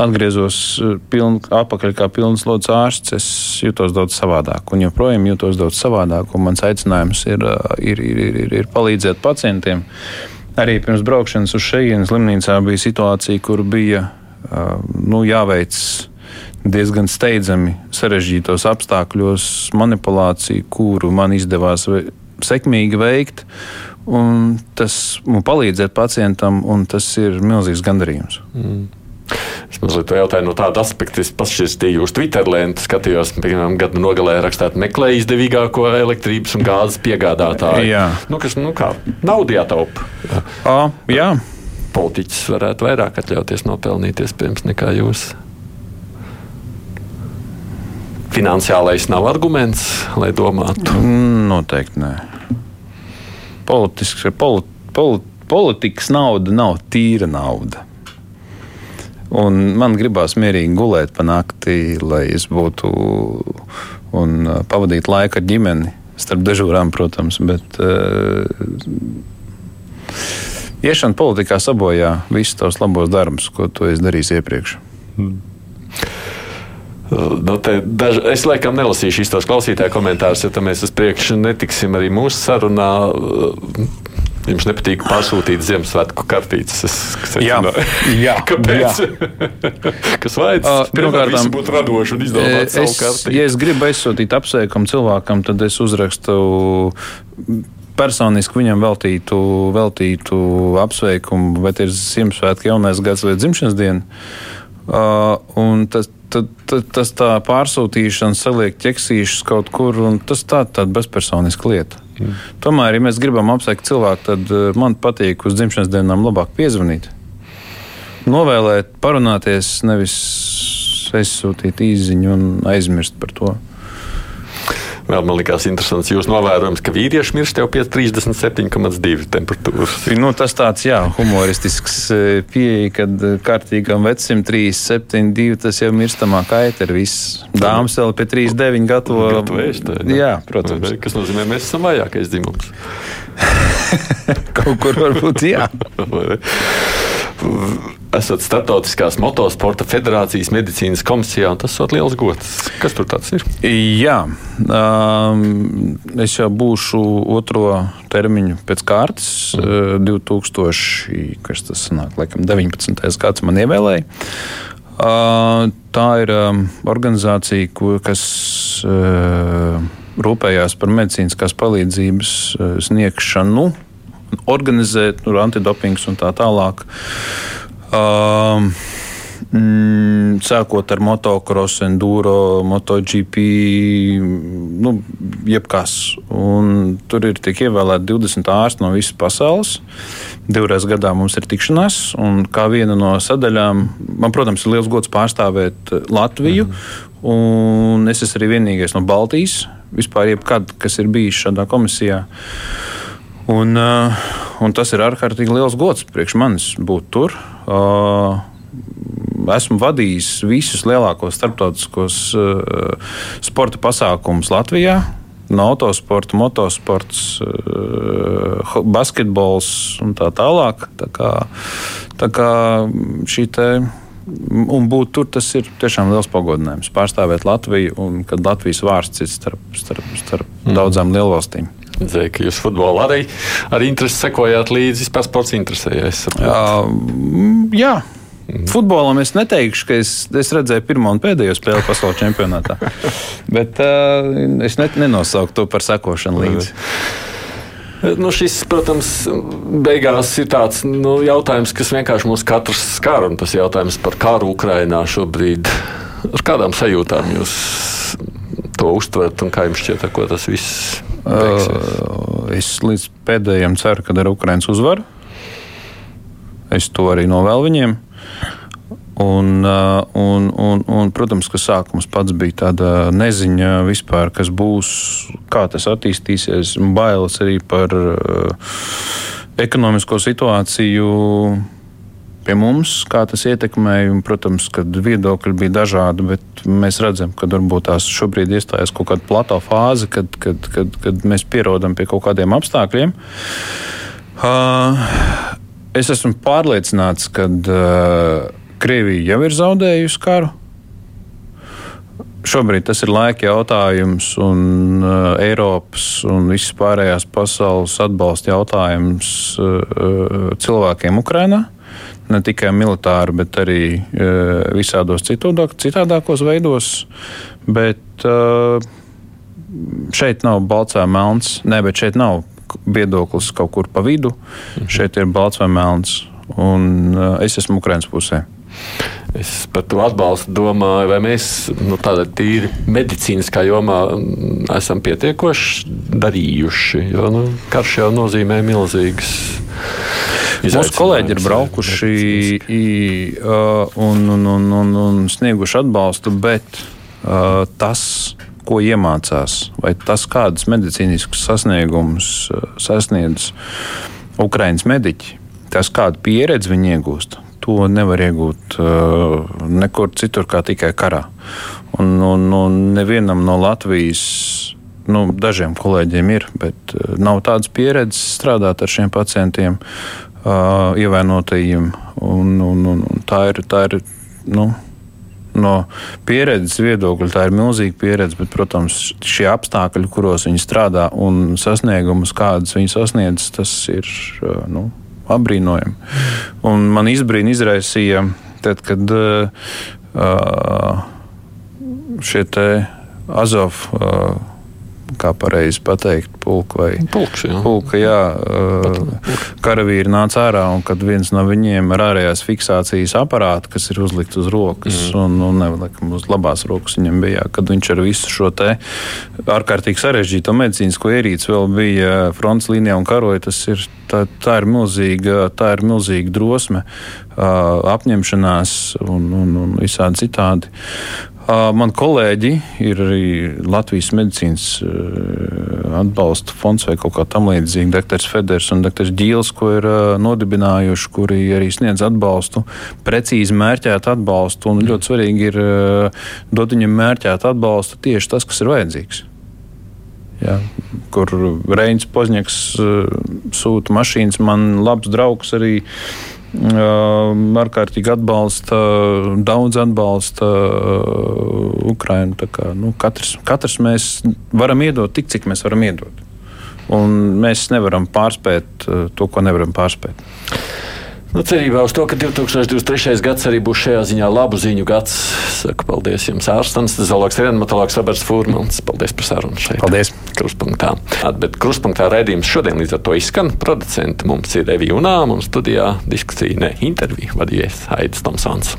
atgriezos piln, atpakaļ kā pilns lodziņš ārsts, es jutos daudz savādāk. Un joprojām jutos daudz savādāk. Mans aicinājums ir, ir, ir, ir, ir palīdzēt pacientiem. Arī pirms braukšanas uz šejienes slimnīcā bija situācija, kur bija nu, jāveic diezgan steidzami sarežģītos apstākļos manipulācija, kuru man izdevās sekmīgi veikt. Tas man palīdzēt pacientam, un tas ir milzīgs gandarījums. Mm. Es mazliet jautāju no tāda aspekta, es pašķirstīju uz Twitter lēntu, skatījos, piemēram, gadu nogalē rakstāt meklē izdevīgāko elektrības un gāzes piegādātāju. Jā. Nu, kas, nu kā, naudu jātaupa. Jā. A, jā. Politiķis varētu vairāk atļauties nopelnīties pirms nekā jūs. Finansiālais nav arguments, lai domātu. Noteikti nē. Politisks, polit, polit, politikas nauda nav tīra nauda. Un man gribās mierīgi gulēt pa nakti, lai es būtu un uh, pavadītu laiku ar ģimeni. Starp dežūrām, protams, bet uh, iešana politikā sabojā visus tos labos darbus, ko tu esi darījis iepriekš. Mm. Nu, daž, es laikam nelasīšu īstos klausītāju komentārus, ja mēs uz priekšu netiksim arī mūsu sarunā. Jums nepatīk pasūtīt Ziemassvētku kartītes. Es secinu, jā, kāpēc? Jā. Kas vajadz? Uh, Pirmkārt, tas būtu radoši un izdomāt savu kartīti. Ja es gribu aizsūtīt apsveikumu cilvēkam, tad es uzrakstu personiski viņam veltītu, veltītu apsveikumu, vai ir Ziemassvētku jaunais gads vai dzimšanas diena. Uh, tas, tad, tad, tas tā pārsūtīšana saliek ķeksīšus kaut kur, un tas tā, tāda bezpersoniska lieta. Mm. Tomēr, ja mēs gribam apsveikt cilvēku, tad uh, man patīk uz dzimšanas dienām labāk piezvanīt. Novēlēt, parunāties, nevis aizsūtīt īziņu un aizmirst par to. Vēl man likās interesants jūsu novērojums, ka vīrieši mirst jau pie 37,2 temperatūras. Nu, tas tāds, jā, humoristisks e, pieeja, kad e, kārtīgam vecim 3,72 tas jau mirstamā kaita ir viss. Dāmas vēl pie 3,9 gatavo. gatavo ēst, jā. jā, protams. Kas nozīmē, mēs esam vājākais dzimums. Kaut kur varbūt jā. Esat Startautiskās motosporta federācijas medicīnas komisijā, tas ir liels gods. Kas tur tāds ir? Jā, um, es jau būšu otro termiņu pēc kārtas. Mm. 2000, kas tas sanāk, laikam 19. gads man ievēlēja. Uh, tā ir um, organizācija, kas uh, rūpējās par medicīniskās palīdzības uh, sniegšanu, organizēt nu, antidopings un tā tālāk. Um, Mm, sākot ar motocross, enduro, MotoGP, nu, jebkas. Un tur ir tik ievēlēti 20 ārsti no visas pasaules. Divreiz gadā mums ir tikšanās, un kā viena no sadaļām, man, protams, ir liels gods pārstāvēt Latviju. Mm. Es esmu arī vienīgais no Baltijas, vispār, jebkad, kas ir bijis šādā komisijā. Uh, un tas ir ārkārtīgi liels gods priekš manis būt tur. Uh, esmu vadījis visus lielākos starptautiskos uh, sporta pasākumus Latvijā. No autosporta, motosports, basketbols un tā tālāk. Tā kā, tā kā šī te un būt tur, tas ir tiešām liels pagodinājums. Pārstāvēt Latviju, un kad Latvijas vārds ir starp, starp, starp mm. daudzām lielvalstīm. Zinu, ka jūs futbolā arī ar interesi sekojāt līdzi. Vispār sports interesējies. Jā, jā, Futbolam es neteikšu, ka es, es redzēju pirmo un pēdējo spēli pasaules čempionātā. Bet uh, es net, nenosaucu to par sekošanu līdzi. Nu, šis, protams, beigās ir tāds nu, jautājums, kas vienkārši mūs katrs skar. Tas jautājums par karu Ukrajinā šobrīd. Ar kādām sajūtām jūs to uztverat un kā jums šķiet, ko tas viss? Uh, es līdz pēdējiem ceru, ka ar Ukraiņas uzvaru. Es to arī novēlu viņiem. Un, uh, un, un, un, protams, ka sākums pats bija tāda neziņa vispār, kas būs, kā tas attīstīsies, bailes arī par uh, ekonomisko situāciju pie mums, kā tas ietekmēja. Protams, ka viedokļi bija dažādi, bet mēs redzam, ka varbūt tās šobrīd iestājas kaut kāda plato fāze, kad, kad, kad, kad mēs pierodam pie kaut kādiem apstākļiem. Uh, es esmu pārliecināts, ka uh, Krievija jau ir zaudējusi karu. Šobrīd tas ir laika jautājums, un uh, Eiropas un visas pārējās pasaules atbalsta jautājums uh, cilvēkiem Ukrajinā. Ne tikai militāri, bet arī uh, visādos citodāk, citādākos veidos. Bet uh, šeit nav balts vai melns, ne, bet šeit nav viedoklis kaut kur pa vidu. Mhm. Šeit ir balts vai melns, un uh, es esmu Ukraiņas pusē. Es par to atbalstu domāju, vai mēs nu, tādā tīri medicīniskā jomā esam pietiekoši darījuši. Jo nu, karš jau nozīmē milzīgas. Mūsu kolēģi ir braukuši i, un, un, un, un, un snieguši atbalstu, bet uh, tas, ko iemācās, vai tas, kādus medicīniskus sasniegumus sasniedz Ukraiņas mediķi, tas, kādu pieredzi viņi iegūst, to nevar iegūt uh, nekur citur, kā tikai karā. Un, un, un nevienam no Latvijas. Nu, dažiem kolēģiem ir, bet uh, nav tādas pieredzes strādāt ar šiem pacientiem, uh, ievainotajiem. Un, un, un, un tā ir, tā ir nu, no pieredzes viedokļa tā ir milzīga pieredze, bet, protams, šie apstākļi, kuros viņi strādā un sasniegumus, kādas viņi sasniedz, tas ir. Nu, apbrīnojami. Un man izbrīna izraisīja, tad, kad uh, šie te Azov. Uh, kā pareizi pateikt, pulka vai pulks, jā. Pulka, jā, uh, karavīri nāca ārā, un kad viens no viņiem ar ārējās fiksācijas aparātu, kas ir uzlikts uz rokas, mm. un, un nevienam uz labās rokas viņam bija, kad viņš ar visu šo te ārkārtīgi sarežģīto medicīnisko ierīci vēl bija fronts līnijā un karoja, tas ir, tā, tā ir milzīga, tā ir milzīga drosme, apņemšanās un, un, un visādi citādi. Man kolēģi ir arī Latvijas medicīnas atbalsta fonds vai kaut kā tamlīdzīga. Dr. Feders un Dr. Gīls, ko ir nodibinājuši, kuri arī sniedz atbalstu, precīzi mērķētu atbalstu. Un ļoti svarīgi ir dot viņam mērķētu atbalstu tieši tas, kas ir vajadzīgs. Ja, kur Reins Pozņaks sūta mašīnas, man labs draugs arī ārkārtīgi atbalsta, daudz atbalsta Ukraiņu. Nu, katrs, katrs mēs varam iedot tik, cik mēs varam iedot. Un mēs nevaram pārspēt to, ko nevaram pārspēt. Nu, cerībā uz to, ka 2023. gads arī būs šajā ziņā labu ziņu gads. Saku paldies jums, ārstams, zoologs reanimatologs Roberts Fūrmans. Paldies par sarunu šeit. Paldies. Kruspunktā. Bet kruspunktā raidījums šodien līdz ar to izskan. Producenti mums ir Evi Unām un studijā diskusija, ne intervija vadījies Aidis Tomsons.